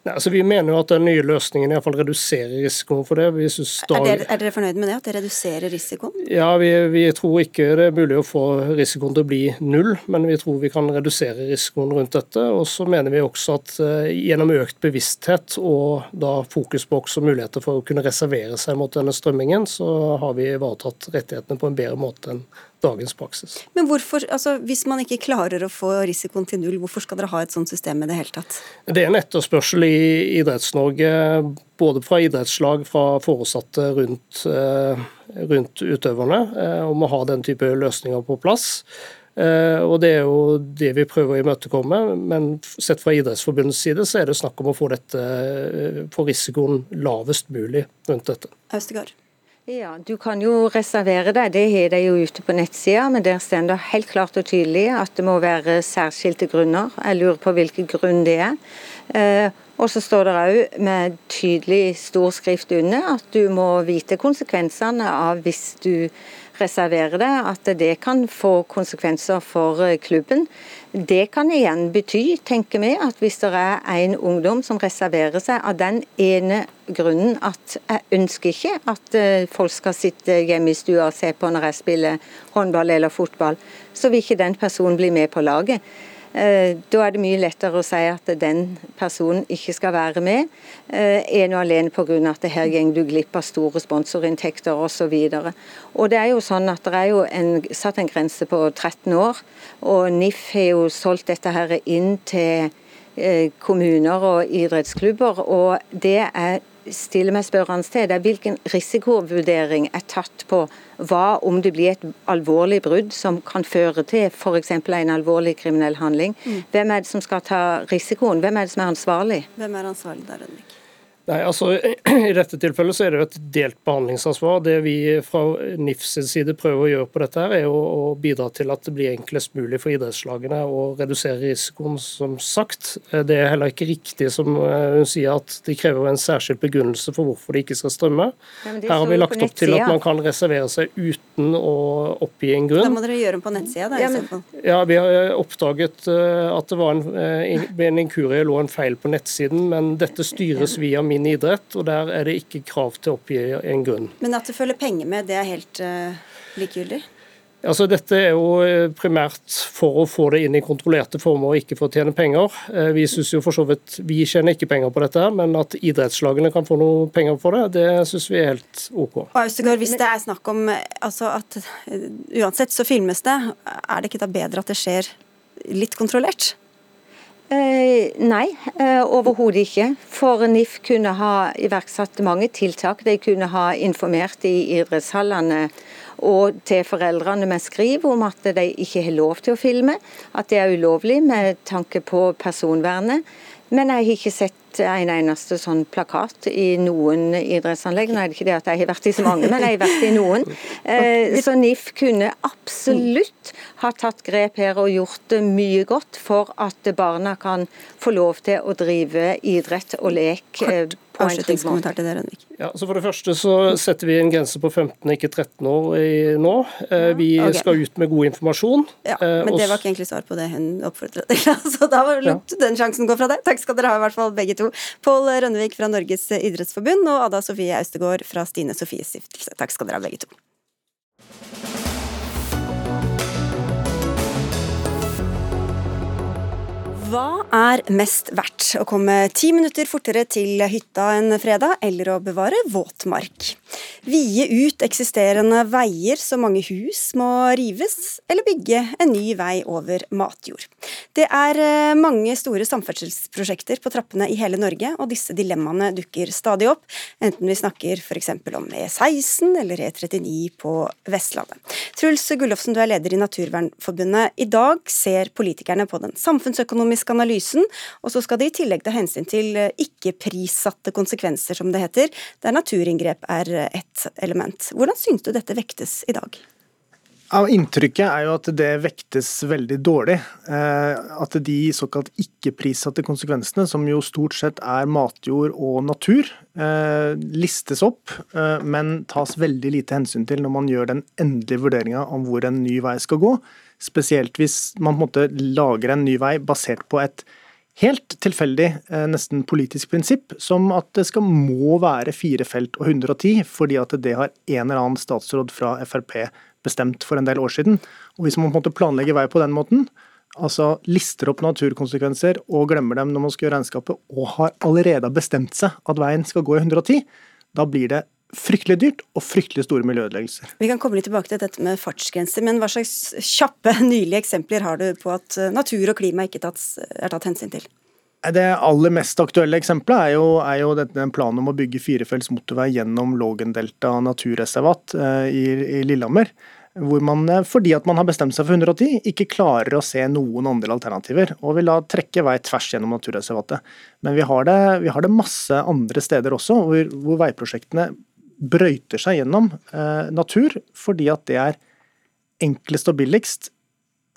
Nei, altså Vi mener jo at den nye løsningen i hvert fall reduserer risikoen for det. Dag... Er, dere, er, dere, fornøyd med det, at det reduserer risikoen? Ja, vi, vi, tror ikke det er mulig å få risikoen til å bli null, men vi tror vi kan redusere risikoen rundt dette. Og så mener vi også at uh, gjennom økt bevissthet og da fokus på også muligheter for å kunne reservere seg mot denne strømmingen, så har vi ivaretatt rettighetene på en bedre måte enn dagens praksis. Men hvorfor, altså Hvis man ikke klarer å få risikoen til null, hvorfor skal dere ha et sånt system i det hele tatt? Det er en etterspørsel i Idretts-Norge, både fra idrettslag, fra foresatte rundt, eh, rundt utøverne, eh, om å ha den type løsninger på plass. Eh, og Det er jo det vi prøver å imøtekomme, men sett fra Idrettsforbundets side så er det snakk om å få, dette, få risikoen lavest mulig rundt dette. Østegard. Ja, Du kan jo reservere deg, det har de jo ute på nettsida. Men der står det helt klart og tydelig at det må være særskilte grunner. Jeg lurer på hvilken grunn det er. Eh, og så står det òg med tydelig stor skrift under at du må vite konsekvensene av hvis du reserverer det, at det kan få konsekvenser for klubben. Det kan igjen bety, tenker vi, at hvis det er en ungdom som reserverer seg av den ene grunnen at jeg ønsker ikke at eh, folk skal sitte hjemme i stua og se på når jeg spiller håndball eller fotball, så vil ikke den personen bli med på laget. Eh, da er det mye lettere å si at den personen ikke skal være med, eh, ene og alene pga. at her går du glipp av store sponsorinntekter osv. Og det er jo sånn at det er jo en, satt en grense på 13 år, og NIF har jo solgt dette her inn til eh, kommuner og idrettsklubber. og det er stiller meg spørrende til, det er hvilken risikovurdering er tatt på hva om det blir et alvorlig brudd som kan føre til f.eks. en alvorlig kriminell handling. Mm. Hvem er det som skal ta risikoen, hvem er det som er ansvarlig? Hvem er ansvarlig der, Rønvik? Nei, altså I dette tilfellet så er det jo et delt behandlingsansvar. Det vi fra NIFs side prøver å gjøre på dette, her er å, å bidra til at det blir enklest mulig for idrettslagene å redusere risikoen, som sagt. Det er heller ikke riktig som eh, hun sier at de krever en særskilt begrunnelse for hvorfor de ikke skal strømme. Ja, her har vi lagt opp til at man kan reservere seg uten å oppgi en grunn. Da må dere gjøre den på nettsida. Ja, men... ja, vi har oppdaget eh, at det var en, eh, ved en inkurie lå en feil på nettsiden, men dette styres via min inn idrett, og der er det ikke krav til å oppgi en grunn. Men at det følger penger med, det er helt uh, likegyldig? Altså, dette er jo eh, primært for å få det inn i kontrollerte former og ikke for å tjene penger. Eh, vi synes jo for så vidt, vi tjener ikke penger på dette, men at idrettslagene kan få noe penger for det, det synes vi er helt OK. Østegård, hvis det er snakk om altså at uansett så filmes det, er det ikke da bedre at det skjer litt kontrollert? Eh, nei, eh, overhodet ikke. For NIF kunne ha iverksatt mange tiltak. De kunne ha informert i idrettshallene og til foreldrene med skriv om at de ikke har lov til å filme, at det er ulovlig med tanke på personvernet. Men jeg har ikke sett en eneste sånn plakat i noen idrettsanlegg. Nå er det ikke det at jeg har vært i så mange, men jeg har vært i noen. Eh, så NIF kunne absolutt ha tatt grep her og gjort det mye godt for at barna kan få lov til å drive idrett og lek eh, avslutningskommentar til det, Rønvik? Ja, så For det første så setter vi en grense på 15, ikke 13 år i, nå. Eh, vi okay. skal ut med god informasjon. Ja, eh, Men det var ikke egentlig svar på det hun oppfordret til. Så da var lot ja. den sjansen gå fra deg. Takk skal dere ha, i hvert fall begge to. Pål Rønnevik fra Norges idrettsforbund og Ada Sofie Austegård fra Stine Sofies stiftelse. Takk skal dere ha, begge to. Hva er mest verdt? Å komme ti minutter fortere til hytta en fredag, eller å bevare våtmark? Vie ut eksisterende veier så mange hus må rives, eller bygge en ny vei over matjord? Det er eh, mange store samferdselsprosjekter på trappene i hele Norge, og disse dilemmaene dukker stadig opp, enten vi snakker f.eks. om E16 eller E39 på Vestlandet. Truls Gullofsen, du er leder i Naturvernforbundet. I dag ser politikerne på den samfunnsøkonomiske økonomiske analysen, og så skal det i tillegg ta hensyn til eh, ikke-prissatte konsekvenser, som det heter, der naturinngrep er eh, et element. Hvordan syns du dette vektes i dag? Inntrykket er jo at det vektes veldig dårlig. Eh, at de såkalt ikke-prissatte konsekvensene, som jo stort sett er matjord og natur, listes opp, men tas veldig lite hensyn til når man gjør den endelige vurderinga om hvor en ny vei skal gå. Spesielt hvis man på en måte lager en ny vei basert på et helt tilfeldig, eh, nesten politisk prinsipp, som at det skal må være fire felt og 110, fordi at det har en eller annen statsråd fra Frp bestemt for en del år siden. Og Hvis man på en måte planlegger vei på den måten, altså lister opp naturkonsekvenser og glemmer dem når man skal gjøre regnskapet, og har allerede bestemt seg at veien skal gå i 110, da blir det fryktelig dyrt og fryktelig store miljøødeleggelser. Vi kan komme litt tilbake til dette med fartsgrenser, men hva slags kjappe, nylige eksempler har du på at eh, natur og klima ikke tatt, er tatt hensyn til? Det aller mest aktuelle eksempelet er jo, er jo denne planen om å bygge firefelts motorvei gjennom Lågendelta naturreservat eh, i, i Lillehammer. Hvor man, eh, fordi at man har bestemt seg for 110, ikke klarer å se noen andre alternativer. Og vil da trekke vei tvers gjennom naturreservatet. Men vi har det, vi har det masse andre steder også, hvor, hvor veiprosjektene brøyter seg gjennom eh, natur fordi at det er enklest og billigst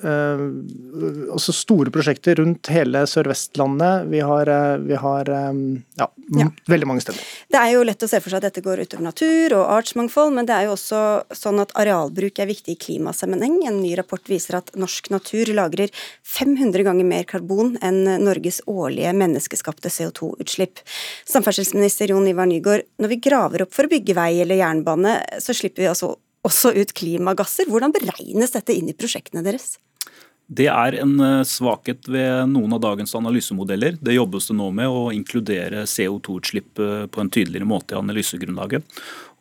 også store prosjekter rundt hele Sør-Vestlandet. Vi har, uh, vi har um, ja, ja. veldig mange steder. Det er jo lett å se for seg at dette går utover natur og artsmangfold, men det er jo også sånn at arealbruk er viktig i klimasammenheng. En ny rapport viser at norsk natur lagrer 500 ganger mer karbon enn Norges årlige menneskeskapte CO2-utslipp. Samferdselsminister Jon Ivar Nygaard, når vi graver opp for å bygge vei eller jernbane, så slipper vi altså også ut klimagasser. Hvordan beregnes dette inn i prosjektene deres? Det er en eh, svakhet ved noen av dagens analysemodeller. Det jobbes det nå med å inkludere CO2-utslipp eh, på en tydeligere måte i analysegrunnlaget.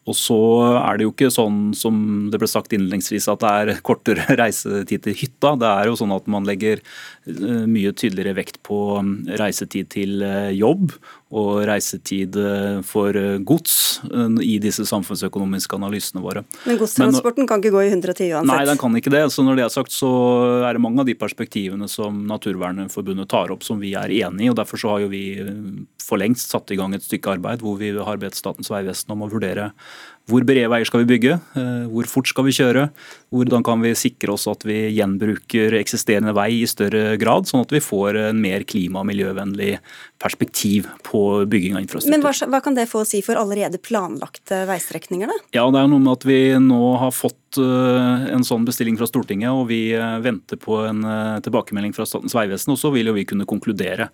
Og så er det jo ikke sånn som det ble sagt innledningsvis at det er kortere reisetid til hytta. Det er jo sånn at man legger eh, mye tydeligere vekt på mm, reisetid til jobb og reisetid eh, for eh, gods eh, i disse samfunnsøkonomiske analysene våre. Men godstransporten Men, kan ikke gå i 110 uansett? Nei, den kan ikke det. Så når det er sagt, så er det mange av de perspektivene som Naturvernforbundet tar opp som vi er enig i. og Derfor så har jo vi for lengst satt i gang et stykke arbeid hvor vi har bedt Statens vegvesen om å vurdere hvor brede veier skal vi bygge, hvor fort skal vi kjøre, hvordan kan vi sikre oss at vi gjenbruker eksisterende vei i større grad, sånn at vi får en mer klima- og miljøvennlig perspektiv på bygging av infrastruktur. Men hva, hva, kan det få å si for allerede planlagte veistrekninger, da? Ja, det er noe med at vi nå har fått uh, en sånn bestilling fra Stortinget, og vi uh, venter på en uh, tilbakemelding fra Statens vegvesen, og så vil jo vi kunne konkludere.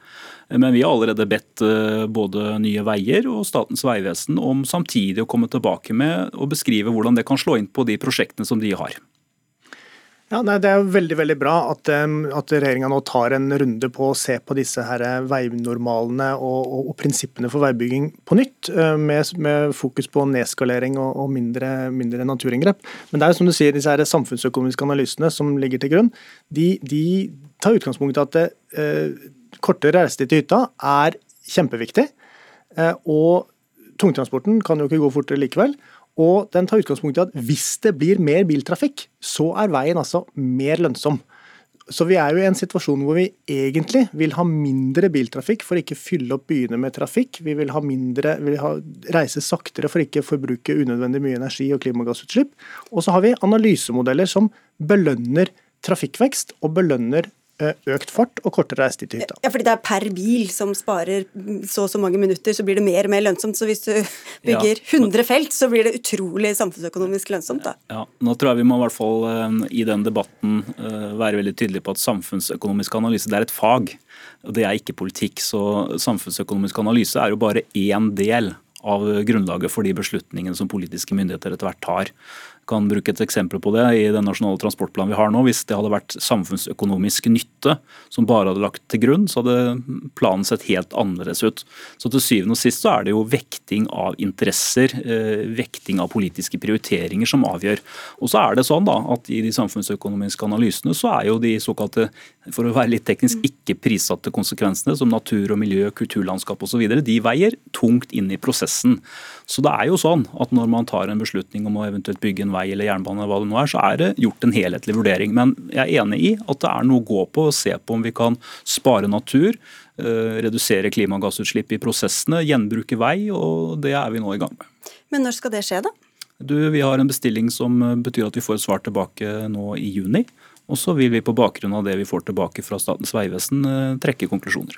Men vi har allerede bedt både Nye Veier og Statens vegvesen om samtidig å komme tilbake med og beskrive hvordan det kan slå inn på de prosjektene som de har. Ja, nei, Det er veldig veldig bra at, at regjeringa nå tar en runde på å se på disse her veinormalene og, og, og prinsippene for veibygging på nytt, eh, med, med fokus på nedskalering og, og mindre, mindre, naturinngrep. Men det er jo som du sier, disse her samfunnsøkonomiske analysene som ligger til grunn, de, de tar utgangspunkt i at eh, kortere reisetid til hytta er kjempeviktig. Eh, og tungtransporten kan jo ikke gå fortere likevel. Og den tar utgangspunkt i at hvis det blir mer biltrafikk, så er veien altså mer lønnsom. Så vi er jo i en situasjon hvor vi egentlig vil ha mindre biltrafikk for å ikke fylle opp byene med trafikk. Vi vil ha mindre, vil ha, reise saktere for ikke forbruke unødvendig mye energi og klimagassutslipp. Og så har vi analysemodeller som belønner trafikkvekst og belønner økt fart og kortere reisetid til hytta. Ja, fordi det er per bil som sparer så og så mange minutter, så blir det mer og mer lønnsomt. Så hvis du bygger ja. 100 felt, så blir det utrolig samfunnsøkonomisk lønnsomt. da. Ja, Nå tror jeg vi må i hvert fall eh, i den debatten eh, være veldig tydelige på at samfunnsøkonomisk analyse det er et fag. og Det er ikke politikk. Så samfunnsøkonomisk analyse er jo bare én del av grunnlaget for de beslutningene som politiske myndigheter etter hvert tar kan bruke et eksempel på det i den nasjonale transportplanen vi har nå. Hvis det hadde vært samfunnsøkonomisk nytte som bare hadde lagt til grunn, så hadde planen sett helt annerledes ut. Så til syvende og sist så er det jo vekting av interesser, eh, vekting av politiske prioriteringer som avgjør. Og så er det sånn da at i de samfunnsøkonomiske analysene så er jo de såkalte, for å være litt teknisk, ikke prissatte konsekvensene som natur og miljø, kulturlandskap osv. De veier tungt inn i prosessen. Så det er jo sånn at når man tar en beslutning om å eventuelt bygge en vei eller jernbane, hva det nå er, så er det gjort en helhetlig vurdering. Men jeg er enig i at det er noe å gå på og se på om vi kan spare natur, eh, redusere klimagassutslipp i prosessene, gjenbruke vei, og det er vi nå i gang med. Men når skal det skje, da? Du, vi har en bestilling som betyr at vi får et svar tilbake nå i juni. Og så vil vi på bakgrunn av det vi får tilbake fra Statens vegvesen eh, trekke konklusjoner.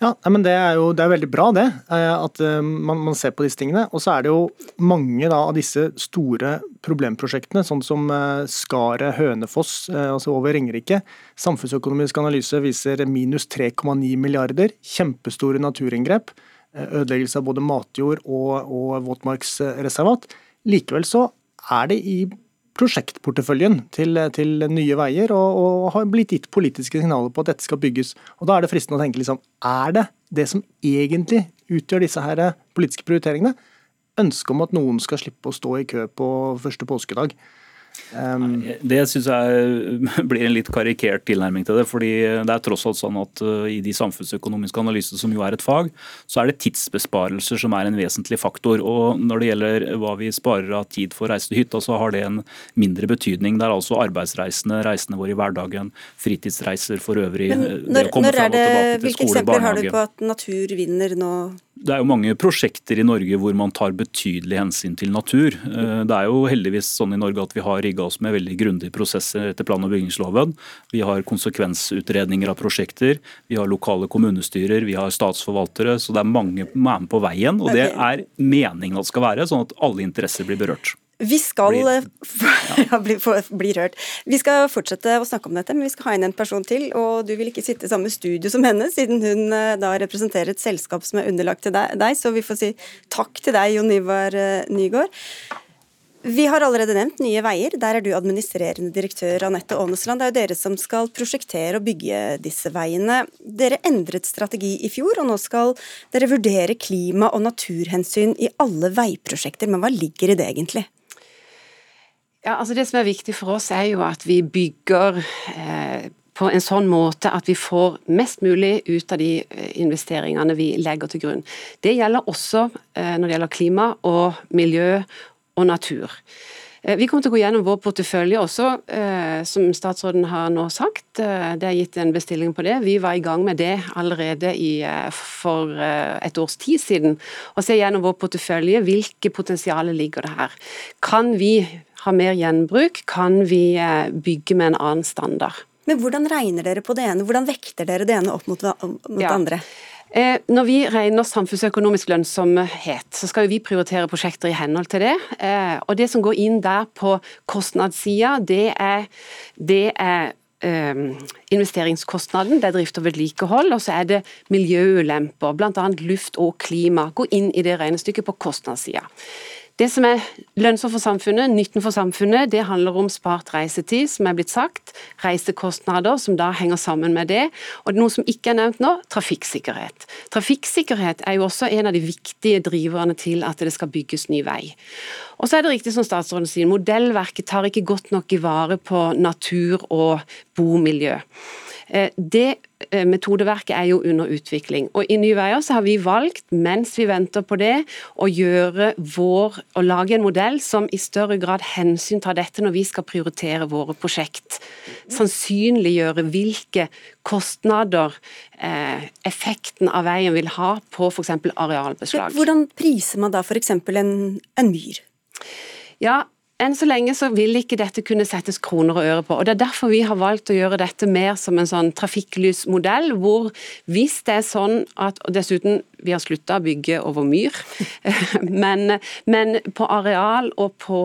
Ja, men Det er jo det er veldig bra det, eh, at eh, man, man, ser på disse tingene. Og så er det jo mange da, av disse store problemprosjektene, sånn som eh, Skaret, Hønefoss, altså over Ringerike. Samfunnsøkonomisk analyse viser minus 3,9 milliarder. Kjempestore naturinngrep. Ødeleggelse av både matjord og, og våtmarksreservat. Likevel så er det i prosjektporteføljen til, til Nye Veier og, og, har blitt gitt politiske signaler på at dette skal bygges. Og Da er det fristende å tenke liksom, er det det som egentlig utgjør disse her politiske prioriteringene? Ønsket om at noen skal slippe å stå i kø på første påskedag. Um, det syns jeg blir en litt karikert tilnærming til det. fordi det er tross alt sånn at uh, i de samfunnsøkonomiske analysene, som jo er et fag, så er det tidsbesparelser som er en vesentlig faktor. og Når det gjelder hva vi sparer av tid for å reise til hytta, så har det en mindre betydning. Det er altså arbeidsreisene, reisene våre i hverdagen, fritidsreiser for øvrig. Men når, når er det, Hvilke eksempler har du på at natur vinner nå Det er jo mange prosjekter i Norge hvor man tar betydelig hensyn til natur. Eh, det er jo heldigvis sånn i Norge at vi har rigga oss med veldig grundige prosesser etter plan- og bygningsloven. Vi har konsekvensutredninger av prosjekter, vi har lokale kommunestyrer, vi har statsforvaltere. Så det er mange som er med på veien. Og det er meningen at det skal være, sånn at alle interesser blir berørt. Vi skal bli, ja. bli, bli, rørt. Vi skal fortsette å snakke om dette, men vi skal ha inn en person til. Og du vil ikke sitte i samme studio som henne, siden hun eh, da representerer et selskap som er underlagt til deg. Så vi får si takk til deg, Jon Ivar eh, Nygaard. Vi har allerede nevnt Nye Veier. Der er du administrerende direktør Anette Aanesland. Det er jo dere som skal prosjektere og bygge disse veiene. Dere endret strategi i fjor, og nå skal dere vurdere klima- og naturhensyn i alle veiprosjekter. Men hva ligger i det egentlig? Ja, altså Det som er viktig for oss, er jo at vi bygger eh, på en sånn måte at vi får mest mulig ut av de eh, investeringene vi legger til grunn. Det gjelder også eh, når det gjelder klima og miljø og natur. Eh, vi kommer til å gå gjennom vår portefølje også, som statsråden har nå sagt. Det er gitt en bestilling på det. Vi var i gang med det allerede i, for et års tid siden. Å se gjennom vår portefølje, hvilke potensialer ligger det her. Kan vi ha mer gjenbruk, kan vi eh, bygge med en annen standard. Men hvordan regner dere på det ene, hvordan vekter dere det ene opp mot, mot ja. det andre? Eh, når vi regner samfunnsøkonomisk lønnsomhet, så skal vi prioritere prosjekter i henhold til det. Eh, og Det som går inn der på kostnadssida, det er, det er investeringskostnaden, det er drift og vedlikehold, og så er det miljøulemper, bl.a. luft og klima. Gå inn i det regnestykket på kostnadssida. Det som er lønnsomt for samfunnet, nytten for samfunnet, det handler om spart reisetid, som er blitt sagt. Reisekostnader, som da henger sammen med det. Og noe som ikke er nevnt nå, trafikksikkerhet. Trafikksikkerhet er jo også en av de viktige driverne til at det skal bygges ny vei. Og så er det riktig som statsråden sier, modellverket tar ikke godt nok i vare på natur og bomiljø. Eh, det eh, metodeverket er jo under utvikling. Og I Nye Veier så har vi valgt, mens vi venter på det, å gjøre vår, å lage en modell som i større grad hensyntar dette når vi skal prioritere våre prosjekt. Sannsynliggjøre hvilke kostnader eh, effekten av veien vil ha på f.eks. arealbeslag. Hvordan priser man da f.eks. En, en myr? Ja, enn så lenge så vil ikke dette kunne settes kroner og øre på. og Det er derfor vi har valgt å gjøre dette mer som en sånn trafikklysmodell, hvor hvis det er sånn at og Dessuten, vi har slutta å bygge over myr, men, men, på areal og på,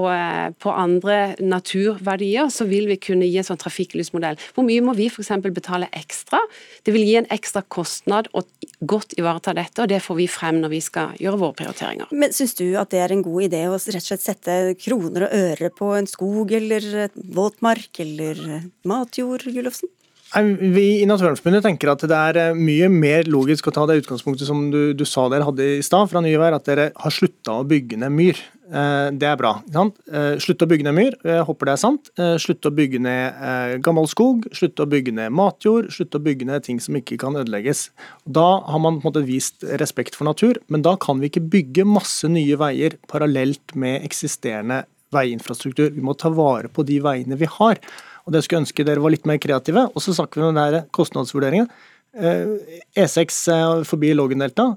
på, andre naturverdier så vil vi kunne gi en sånn trafikklysmodell. Hvor mye må vi f.eks. betale ekstra? Det vil gi en ekstra kostnad å godt ivareta dette, og det får vi frem når vi skal gjøre våre prioriteringer. Men Syns du at det er en god idé å rett og slett sette kroner og øre på en skog eller våtmark eller matjord, Gullofsen? Vi i Naturvernforbundet tenker at det er eh, mye mer logisk å ta det utgangspunktet som du, du sa dere hadde i stad fra Nye Veier, at dere har slutta å bygge ned myr. Eh, det er bra. Slutt slutte å bygge ned myr, jeg håper det er sant. Slutte å bygge ned gammel skog, slutte å bygge ned matjord, slutte å bygge ned ting som ikke kan ødelegges. Da har man på en måte vist respekt for natur, men da kan vi ikke bygge masse nye veier parallelt med eksisterende veiinfrastruktur. Vi må ta vare på de veiene vi har. Og Det skulle ønske dere var litt mer kreative. Og så snakker vi om denne kostnadsvurderingen. E6 eh, e eh, forbi Lågendelta,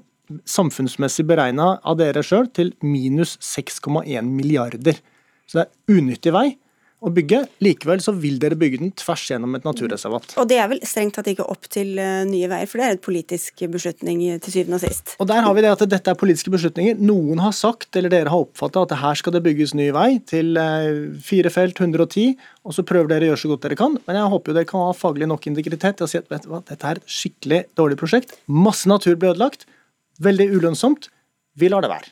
samfunnsmessig beregna av dere sjøl til minus 6,1 milliarder. Så det er unyttig vei å bygge. Likevel så vil dere bygge den tvers gjennom et naturreservat. Og det er vel strengt tatt ikke opp til uh, Nye Veier, for det er et politisk beslutning til syvende og sist. Og der har vi det at dette er politiske beslutninger. Noen har sagt, eller dere har oppfatta, at her skal det bygges ny vei til uh, fire felt, 110, og så prøver dere å gjøre så godt dere kan. Men jeg håper jo dere kan ha faglig nok integritet til å si at vet du hva, dette er et skikkelig dårlig prosjekt. Masse natur blir ødelagt. Veldig ulønnsomt. Vi lar det være.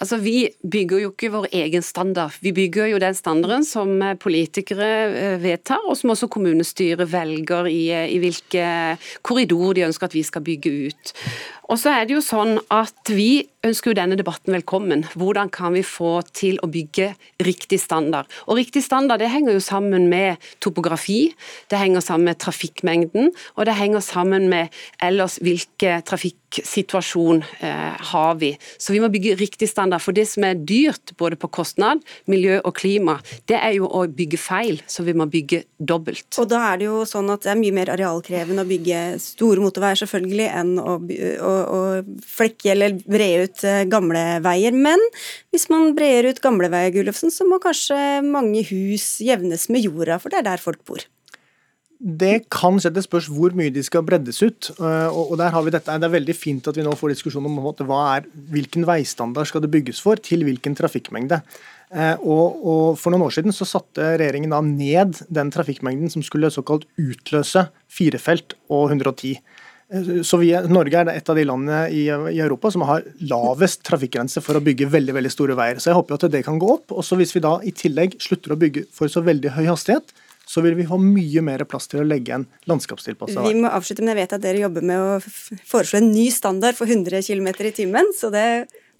Altså, Vi bygger jo ikke vår egen standard. Vi bygger jo den standarden som eh, politikere eh, vedtar, og som også kommunestyret velger i, eh, i hvilke korridor de ønsker at vi skal bygge ut. Og så er det jo sånn at Vi ønsker jo denne debatten velkommen. Hvordan kan vi få til å bygge riktig standard? Og Riktig standard det henger jo sammen med topografi, det henger sammen med trafikkmengden, og det henger sammen med ellers hvilke trafikk nok situasjon eh, har vi. Så vi må bygge riktig standard. For det som er dyrt, både på kostnad, miljø og klima, det er jo å bygge feil. Så vi må bygge dobbelt. Og da er det jo sånn at det er mye mer arealkrevende å bygge store motorveier selvfølgelig enn å, å, å flekke eller bre ut eh, gamle veier. Men hvis man brer ut gamle veier, Gullufsen, så må kanskje mange hus jevnes med jorda, for det er der folk bor. Det kan skje, det spørs hvor mye de skal breddes ut. Eh, og der har vi dette. Det er veldig fint at vi nå får diskusjon om er, hvilken veistandard skal det bygges for, til hvilken trafikkmengde. Eh, og, og, For noen år siden så satte regjeringen da ned den trafikkmengden som skulle såkalt utløse firefelt og 110. Eh, så vi, Norge er et av de landene i, i, Europa som har lavest trafikkgrense for å bygge veldig veldig store veier. Så jeg håper at det kan gå opp. Og så Hvis vi da i tillegg slutter å bygge for så veldig høy hastighet, så vil vi ha mye mer plass til å legge en landskapstilpassa vei. Vi må avslutte, men jeg vet at dere jobber med å foreslå en ny standard for 100 km i timen, så det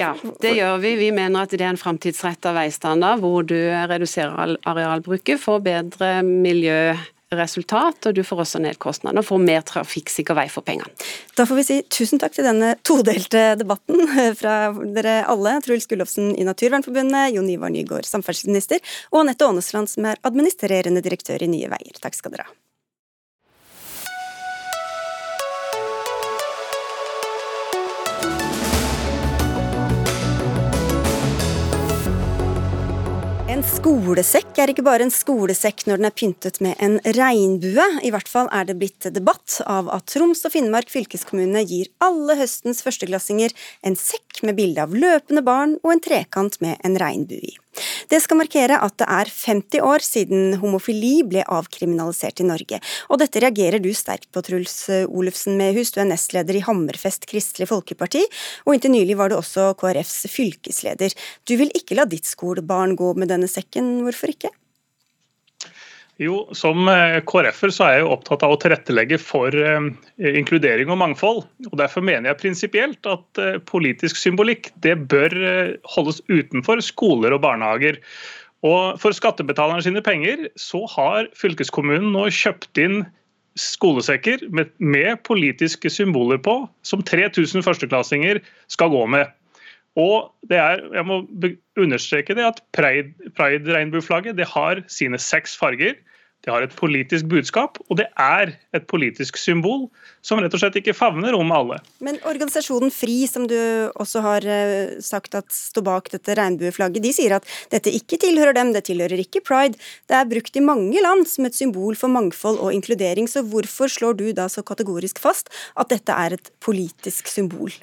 ja, det gjør vi. Vi mener at det er en framtidsretta veistandard hvor du reduserer arealbruket, for bedre miljø resultat, og du får også ned kostnadene og får mer trafikksikker vei for pengene. Da får vi si tusen takk til denne todelte debatten fra dere alle. Truls Gullofsen i Naturvernforbundet, Jon Ivar Nygaard, samferdselsminister, og Anette Aanesland, som er administrerende direktør i Nye Veier. Takk skal dere ha. Skolesekk er ikke bare en skolesekk når den er pyntet med en regnbue. I hvert fall er det blitt debatt av at Troms og Finnmark fylkeskommune gir alle høstens førsteklassinger en sekk med bilde av løpende barn og en trekant med en regnbue i. Det skal markere at det er 50 år siden homofili ble avkriminalisert i Norge. Og dette reagerer du sterkt på, Truls Olufsen Mehus. Du er nestleder i Hammerfest Kristelig Folkeparti, og inntil nylig var du også KrFs fylkesleder. Du vil ikke la ditt skolebarn gå med denne sekken, hvorfor ikke? Jo, Som eh, KrF-er så er jeg jo opptatt av å tilrettelegge for eh, inkludering og mangfold. og Derfor mener jeg prinsipielt at eh, politisk symbolikk det bør holdes utenfor skoler og barnehager. Og For skattebetalerne sine penger så har fylkeskommunen nå kjøpt inn skolesekker med, med politiske symboler på, som 3000 førsteklassinger skal gå med. Og det er, jeg må understreke det at Pride-regnbueflagget pride har sine seks farger. Det har et politisk budskap, og det er et politisk symbol som rett og slett ikke favner om alle. Men organisasjonen FRI, som du også har eh, sagt at står bak dette regnbueflagget, de sier at dette ikke tilhører dem, det tilhører ikke pride. Det er brukt i mange land som et symbol for mangfold og inkludering, så hvorfor slår du da så kategorisk fast at dette er et politisk symbol?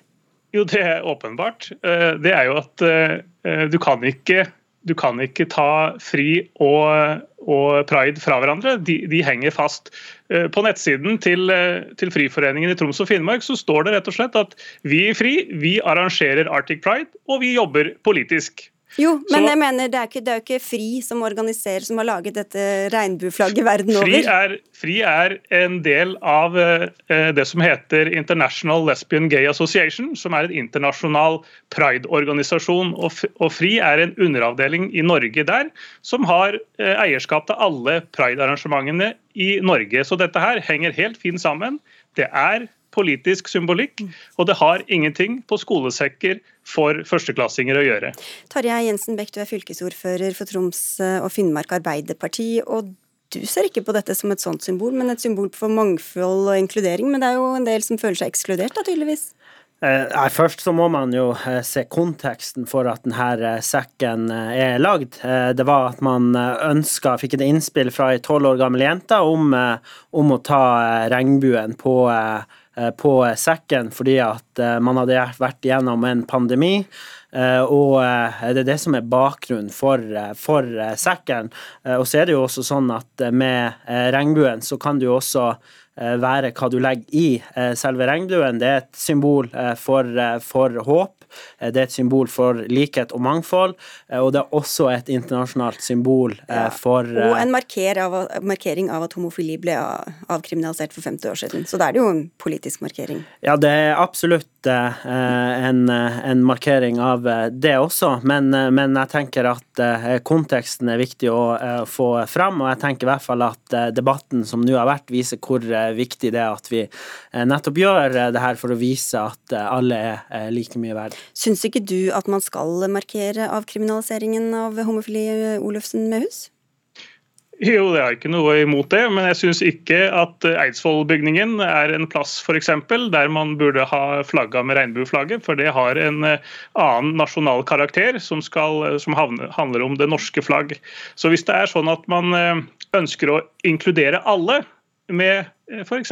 Jo, det er åpenbart. Eh, det er jo at eh, du kan ikke du kan ikke ta fri og, og pride fra hverandre. De, de, henger fast. Eh, på nettsiden til, eh, til, Friforeningen i Troms og Finnmark så står det rett og slett at vi i FRI vi arrangerer Arctic Pride, og vi jobber politisk. Jo, men så, jeg mener det er, ikke, det er jo ikke FRI som organiserer, som har laget dette regnbueflagget verden over. FRI er, FRI er en del av uh, det som heter International Lesbian Gay Association, som er en internasjonal pride-organisasjon. Og, og, FRI er en underavdeling i Norge der, som har uh, eierskap til alle pride-arrangementene i Norge. Så dette her henger helt fint sammen. Det er politisk symbolikk, og det har ingenting på skolesekker for førsteklassinger å gjøre. Tarjei Jensen Bech, du er fylkesordfører for Troms eh, og Finnmark Arbeiderparti. og du ser ikke på dette som et sånt symbol, men et symbol for mangfold og inkludering. Men det er jo en del som føler seg ekskludert, da, tydeligvis? Eh, først så må man jo eh, se konteksten for at denne eh, sekken er lagd. det var at man ønska, fikk et innspill fra ei tolv år gammel jente om, om, å ta regnbuen på Eh, på sekken fordi at eh, man hadde vært gjennom en pandemi. Eh, og det er det som er bakgrunnen for, for sekken. Og så er det jo også sånn at med regnbuen så kan det jo også være hva du legger i selve regnbuen. Det er et symbol for, for håp. Det er et symbol for likhet og mangfold, og det er også et internasjonalt symbol ja. for Og en marker av, markering av at homofili ble avkriminalisert for 50 år siden. Så da er det jo en politisk markering. Ja, det er absolutt en, en markering av det også, men, men jeg tenker at konteksten er viktig å få fram, og jeg tenker i hvert fall at debatten som nå har vært, viser hvor viktig det er at vi nettopp gjør det her for å vise at alle er like mye verdt. Syns ikke du at man skal markere avkriminaliseringen av homofili, Olufsen med hus? Jo, det har ikke noe imot det, men jeg syns ikke at Eidsvollbygningen er en plass for eksempel, der man burde ha flagga med regnbueflagget, for det har en eh, annen nasjonal karakter som, skal, som handler om det norske flagg. Så hvis det er sånn at man eh, ønsker å inkludere alle, med eh, f.eks.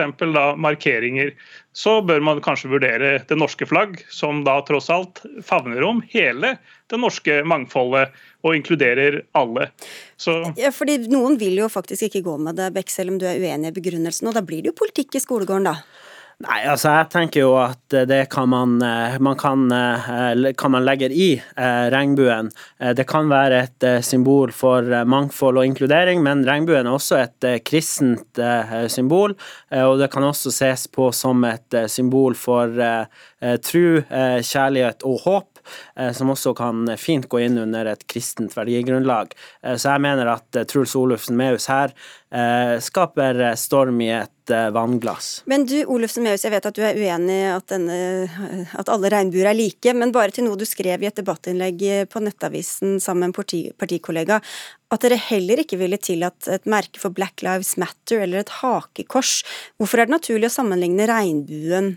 markeringer, så bør man kanskje vurdere det norske flagg, som da tross alt favner om hele det norske mangfoldet og inkluderer alle. Så ja, fordi Noen vil jo faktisk ikke gå med det, Beck, selv om du er uenig i begrunnelsen. og Da blir det jo politikk i skolegården, da? Nei, altså jeg tenker jo at det kan man, eh, man kan, eh, kan man legge i eh, regnbuen. Det kan være et symbol for mangfold og inkludering, men regnbuen er også et kristent symbol. Og det kan også ses på som et symbol for tru, kjærlighet og håp. Eh, som også kan fint gå inn under et kristent verdigrunnlag. Eh, så jeg mener at eh, Truls Olufsen Mehus her skaper storm i et vannglass. Men du Olufsen Mehus, jeg vet at du er uenig i at, at, alle regnbuer er like, men bare til noe du skrev i et debattinnlegg på Nettavisen sammen med en parti, partikollega, at dere heller ikke ville tillatt et merke for Black Lives Matter eller et hakekors. Hvorfor er det naturlig å sammenligne regnbuen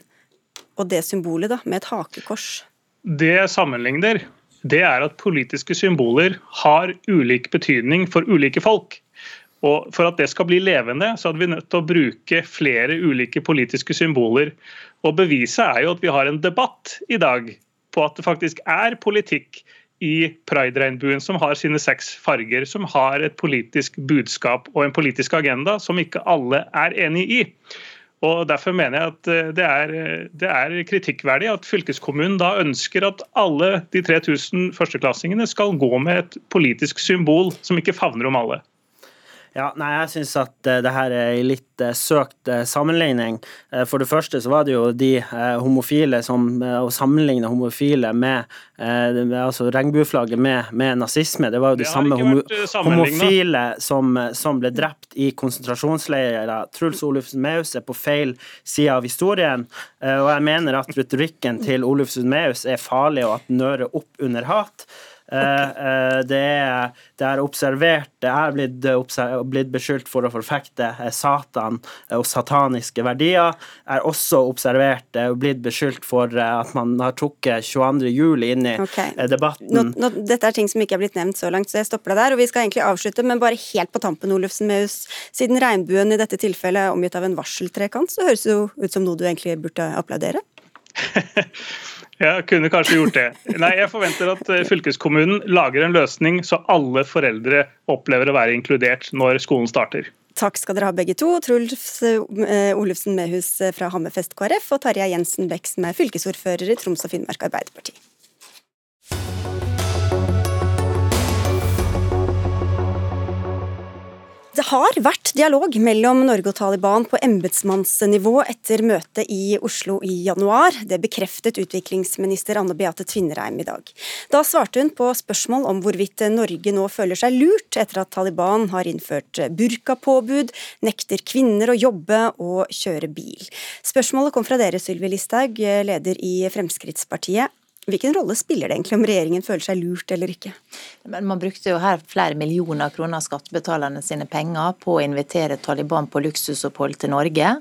og det symbolet da, med et hakekors? Det jeg sammenligner, det er at politiske symboler har ulik betydning for ulike folk. Og For at det skal bli levende, så hadde vi nødt til å bruke flere ulike politiske symboler. Og Beviset er jo at vi har en debatt i dag på at det faktisk er politikk i pride-regnbuen som har sine seks farger, som har et politisk budskap og en politisk agenda som ikke alle er enig i. Og Derfor mener jeg at eh, det er, eh, det er, kritikkverdig at fylkeskommunen da ønsker at alle de 3000 førsteklassingene skal gå med et politisk symbol som ikke favner om alle. Ja, nei, jeg syns at uh, det her er en litt uh, søkt uh, sammenligning. for det første så var det jo de homofile som Å sammenligne homofile med, med altså regnbueflagget med, med, nazisme, det var jo de samme homo homofile som, som, ble drept i konsentrasjonsleirer. Truls Olufsen Meus er på feil side av historien, og jeg mener at retorikken til Olufsen Meus er farlig, og at den nører opp under hat. Eh, eh, det er, det er observert Det er blitt, blitt, beskyldt for å forfekte eh, Satan og sataniske verdier. Er også observert og blitt beskyldt for at man har trukket 22. juli inn i okay. debatten. Nå, nå, dette er ting som ikke er blitt nevnt så langt, så jeg stopper deg der. Og vi skal egentlig avslutte, men bare helt på tampen, Olufsen Maus. Siden regnbuen i dette tilfellet er omgitt av en varseltrekant, så høres det jo ut som noe du egentlig burde applaudere? Ja, kunne kanskje gjort det. Nei, Jeg forventer at eh, fylkeskommunen lager en løsning så alle foreldre opplever å være inkludert når skolen starter. Takk skal dere ha begge to. Truls eh, Olufsen Mehus fra Hammerfest KrF og Tarjei Jensen Bech, som er fylkesordfører i Troms og Finnmark Arbeiderparti. Det har vært dialog mellom Norge og Taliban på embetsmannsnivå etter møtet i Oslo i januar. Det bekreftet utviklingsminister Anne Beate Tvinnereim i dag. Da svarte hun på spørsmål om hvorvidt Norge nå føler seg lurt etter at Taliban har innført burkapåbud, nekter kvinner å jobbe og kjøre bil. Spørsmålet kom fra dere, Sylvi Listhaug, leder i Fremskrittspartiet. Hvilken rolle spiller det egentlig om regjeringen føler seg lurt eller ikke? Men Man brukte jo her flere millioner kroner av skattebetalerne sine penger på å invitere Taliban på luksusopphold til Norge.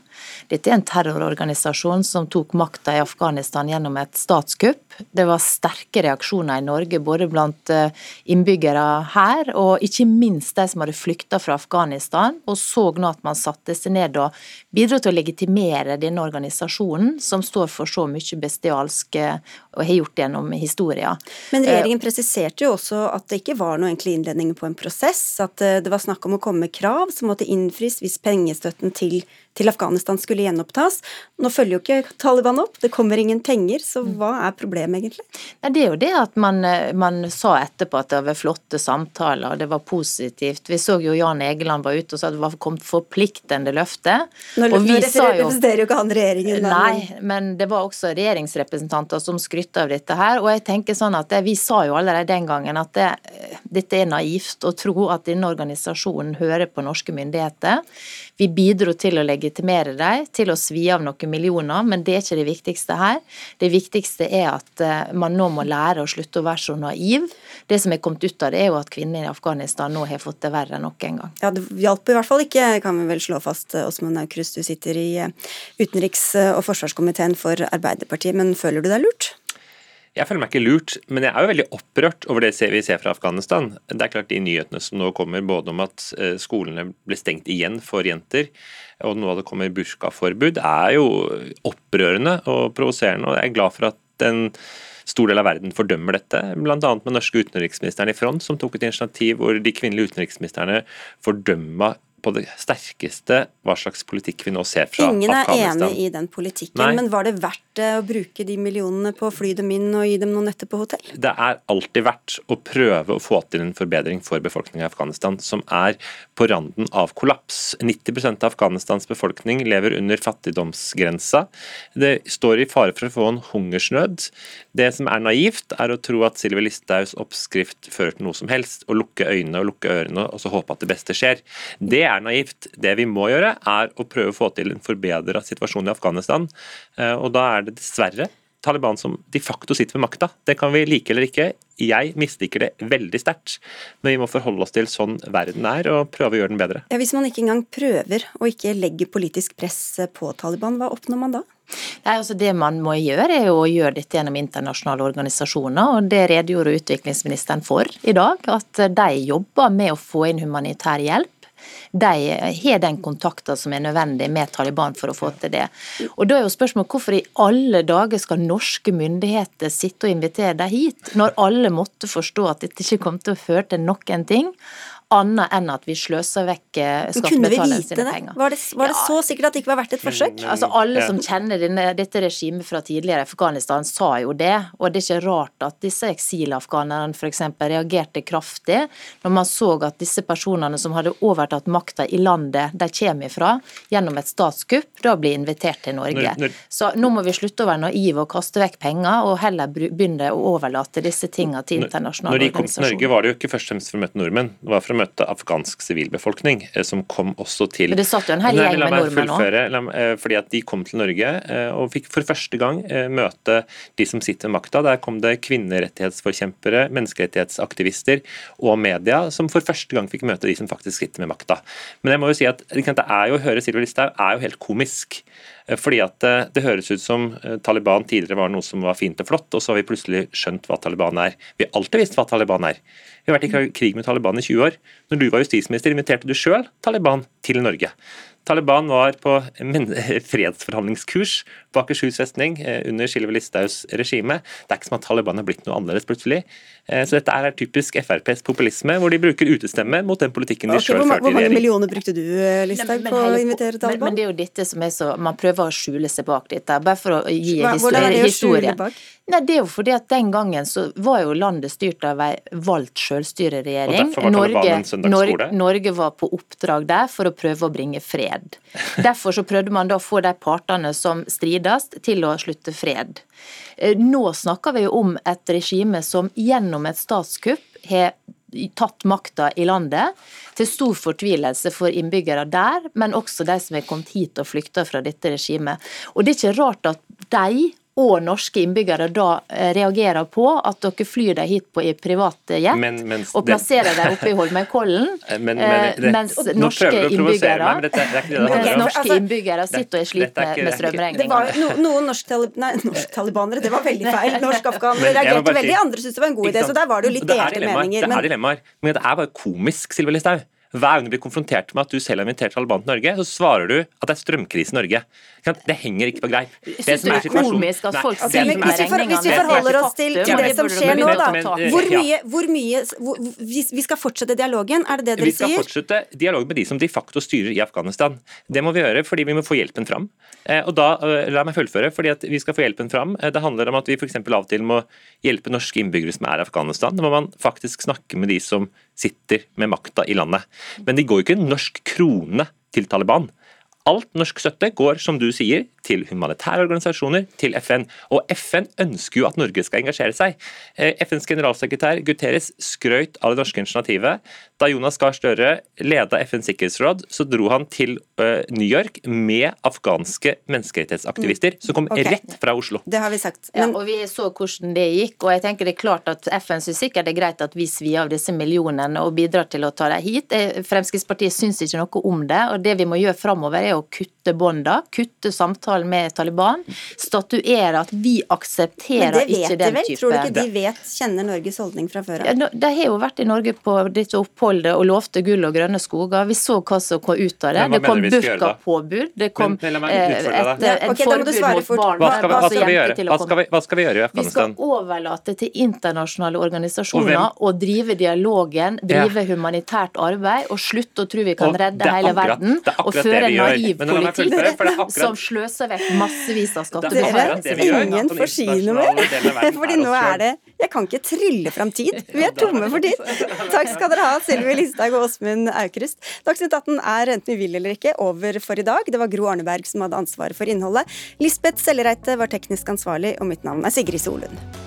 Dette er en terrororganisasjon som tok makta i Afghanistan gjennom et statskupp. Det var sterke reaksjoner i Norge, både blant eh, innbyggere her og ikke minst de som hadde flykta fra Afghanistan, og så nå at man satte seg ned og bidro til å legitimere denne organisasjonen, som står for så mye bestialsk og har gjort gjennom historien. Men regjeringen presiserte jo også at det ikke var noe egentlig innledning på en prosess. At eh, det var snakk om å komme med krav som måtte innfris hvis pengestøtten til, til Afghanistan skulle gjenopptas. Nå følger jo ikke Taliban opp, det kommer ingen penger. Så hva er problemet egentlig? Det er jo det at man, man sa etterpå at det var flotte samtaler, det var positivt. Vi så jo Jan Egeland var ute og sa at det var kommet forpliktende løfte. Nå, og vi sa jo, representerer jo ikke han regjeringen. Nei, men det var også regjeringsrepresentanter som skrytte av dette her. Og jeg tenker sånn at det, vi sa jo allerede den gangen at det, dette er naivt å tro at denne organisasjonen hører på norske myndigheter. Vi bidro til å legitimere dem, til å svi av noen millioner, men det er ikke det viktigste her. Det viktigste er at eh, man nå må lære å slutte å være så naiv. Det som er kommet ut av det, er jo at kvinner i Afghanistan nå har fått det verre enn noen gang. Ja, Det hjalp i hvert fall ikke, kan vi vel slå fast. Åsmund Aukrust, du sitter i eh, utenriks- og forsvarskomiteen for Arbeiderpartiet, men føler du deg lurt? Jeg føler meg ikke lurt, men jeg er jo veldig opprørt over det vi ser fra Afghanistan. Det er klart De nyhetene som nå kommer både om at eh, skolene ble stengt igjen for jenter, og nå det kommer burkaforbud, er jo opprørende og provoserende. og Jeg er glad for at en stor del av verden fordømmer dette, bl.a. med norske utenriksministeren i front, som tok et initiativ hvor de kvinnelige utenriksministrene fordømma på det sterkeste hva slags politikk vi nå ser fra Ingen Afghanistan. Ingen er enig i den politikken, Nei. men var det verdt det å bruke de millionene på å fly dem inn og gi dem noen netter på hotell? Det er alltid verdt å prøve å få til en forbedring for befolkningen i Afghanistan, som er på randen av kollaps. 90% av Afghanistans befolkning lever under fattigdomsgrensa. Det står i fare for å få en hungersnød. Det som er naivt, er å tro at Sylvi Listhaugs oppskrift fører til noe som helst, å lukke øynene og lukke ørene og så håpe at det beste skjer. Det er naivt. Det vi må gjøre, er å prøve å få til en forbedra situasjon i Afghanistan. Eh, og da er det dessverre Taliban som de facto sitter ved makta. Det kan vi like eller ikke. Jeg misliker det veldig sterkt, men vi må forholde oss til sånn verden er, og prøve å gjøre den bedre. Ja, hvis man ikke engang prøver å ikke legge politisk press på Taliban, hva oppnår man da? Nei, altså Det man må gjøre, er å gjøre dette gjennom internasjonale organisasjoner. og Det redegjorde utviklingsministeren for i dag. At de jobber med å få inn humanitær hjelp de har den kontakten som er nødvendig med Taliban for å få til det. Og Da er jo spørsmålet hvorfor i alle dager skal norske myndigheter sitte og invitere dem hit, når alle måtte forstå at dette ikke kom til å føre til noen ting annet enn at vi sløser vekk eh, skattebetalernes sine penger. Var det, var det ja. så sikkert at det ikke var verdt et forsøk? Altså Alle som kjenner denne, dette regimet fra tidligere i Afghanistan, sa jo det. Og det er ikke rart at disse eksilafghanerne f.eks. reagerte kraftig når man så at disse personene som hadde overtatt makta i landet de kommer ifra, gjennom et statskupp, da blir invitert til Norge. Når, når, så nå må vi slutte å være naive og kaste vekk penger, og heller begynne å overlate disse tingene til internasjonale organisasjoner. Når de kom til Norge, var det jo ikke først og fremst for å møte nordmenn. det var for å møte afghansk sivilbefolkning, eh, som kom også til Men det satt jo en hel gjeng med nordmenn òg? Eh, fordi at de kom til Norge eh, og fikk for første gang møte de som sitter med makta. Der kom det kvinnerettighetsforkjempere, menneskerettighetsaktivister og media, som for første gang fikk møte de som faktisk sitter med makta. Men jeg må jo si at det er jo å høre Sylvi Listhaug er jo helt komisk. Fordi at det høres ut som Taliban tidligere var noe som var fint og flott, og så har vi plutselig skjønt hva Taliban er. Vi har alltid visst hva Taliban er. Vi har vært i krig med Taliban i 20 år. Når du var justisminister, inviterte du sjøl Taliban til Norge. Taliban var på fredsforhandlingskurs på Akershus festning eh, under Sylvi Listhaugs regime. Det er ikke som at Taliban har blitt noe annerledes plutselig. Eh, så dette er typisk FrPs populisme, hvor de bruker utestemme mot den politikken de okay, sjøl førte i regjering. Hvor mange millioner brukte du, eh, Listhaug, på å invitere Taliban? Men, men, det er jo dette som er så Man prøver å skjule seg bak dette, bare for å gi Hva, historie. historie. Nei, det er jo fordi at Den gangen så var jo landet styrt av ei valgt selvstyreregjering. Norge, Norge, Norge var på oppdrag der for å prøve å bringe fred. Derfor så prøvde man da å få de partene som strides, til å slutte fred. Eh, nå snakker vi jo om et regime som gjennom et statskupp har tatt makta i landet, til stor fortvilelse for innbyggere der, men også de som har kommet hit og flykta fra dette regimet. Og Det er ikke rart at de og norske innbyggere da eh, reagerer på at dere flyr dem hit på i private jet men, og plasserer dem oppe i Holmenkollen, eh, men, men, det, mens norske innbyggere mens norske innbyggere sitter og er slitne med strømregninger. Det var no, noen norsk-talibanere, det var veldig feil. Norsk-afghanere reagerte veldig, andre syntes det var en god idé, så der var det jo litt delte meninger. Det er dilemmaer, men det er bare komisk, Sylvi Listhaug. Hver gang du blir konfrontert med at du selv har invitert Taliban til Norge, så svarer du at det er strømkrise i Norge. Det henger ikke på greip. Jeg synes det er komisk at folk Nei, sier som er- Hvis vi, for, hvis vi forholder oss til, til det som skjer nå, da. men- Hvor mye, hvor mye hvor, vi, skal fortsette dialogen, er det det dere sier? Vi skal sier? fortsette dialogen med de som de facto styrer i Afghanistan. Det må vi gjøre fordi vi må få hjelpen fram. Eh, Og da, eh, La meg fullføre. fordi at vi skal få hjelpen fram. Eh, Det handler om at vi f.eks. av og til må hjelpe norske innbyggere som er i Afghanistan. Da må man faktisk snakke med de som sitter med makta i landet. Men det går jo ikke en norsk krone til Taliban. Alt norsk støtte går, som du sier, til humanitære organisasjoner, til FN. Og FN ønsker jo at Norge skal engasjere seg. Eh, FNs generalsekretær Guterres skrøt av det norske initiativet. Da Jonas Gahr Støre leda FNs sikkerhetsråd, så dro han til eh, New York med afghanske menneskerettighetsaktivister som kom okay. rett fra Oslo. Det har vi sagt. Ja, og Vi så hvordan det gikk, og jeg tenker det er klart at FN syns sikkert det er greit at vi svir av disse millionene og bidrar til å ta dem hit. Eh, Fremskrittspartiet syns ikke noe om det, og det vi må gjøre framover er å kutte bånda, kutte samtalen med Taliban, statuere at vi Men aksepterer det vet ikke de den vel? type Tror du ikke de vet, kjenner Norges holdning fra før ja, av? Ja, De har jo vært i Norge på dette oppholdet og lovte gull og grønne skoger. Vi så hva som kom ut av det. Det kom burkapåbud. Det kom Men- men eh, et, et må du forbud mot barn Hva skal, vi- hva skal vi gjøre Hva skal vi, hva skal vi gjøre i Vi skal overlate til internasjonale organisasjoner å drive dialogen, Ja. drive humanitært arbeid, og slutte å tro vi kan redde hele akkurat- verden, er og føre en naiv Men politikk som sløser vekk massevis av Dere, det er ingen får si noe mer. Fordi nå er det Jeg kan ikke trylle fram tid. Vi er tomme for tid. Takk skal dere ha, Sylvi Listhaug og Åsmund Aukrust. Dagsnytt 18 er enten vi vil eller ikke over for i dag. Det var Gro Arneberg som hadde ansvaret for innholdet. Lisbeth Sellereite var teknisk ansvarlig, og mitt navn er Sigrid Solund.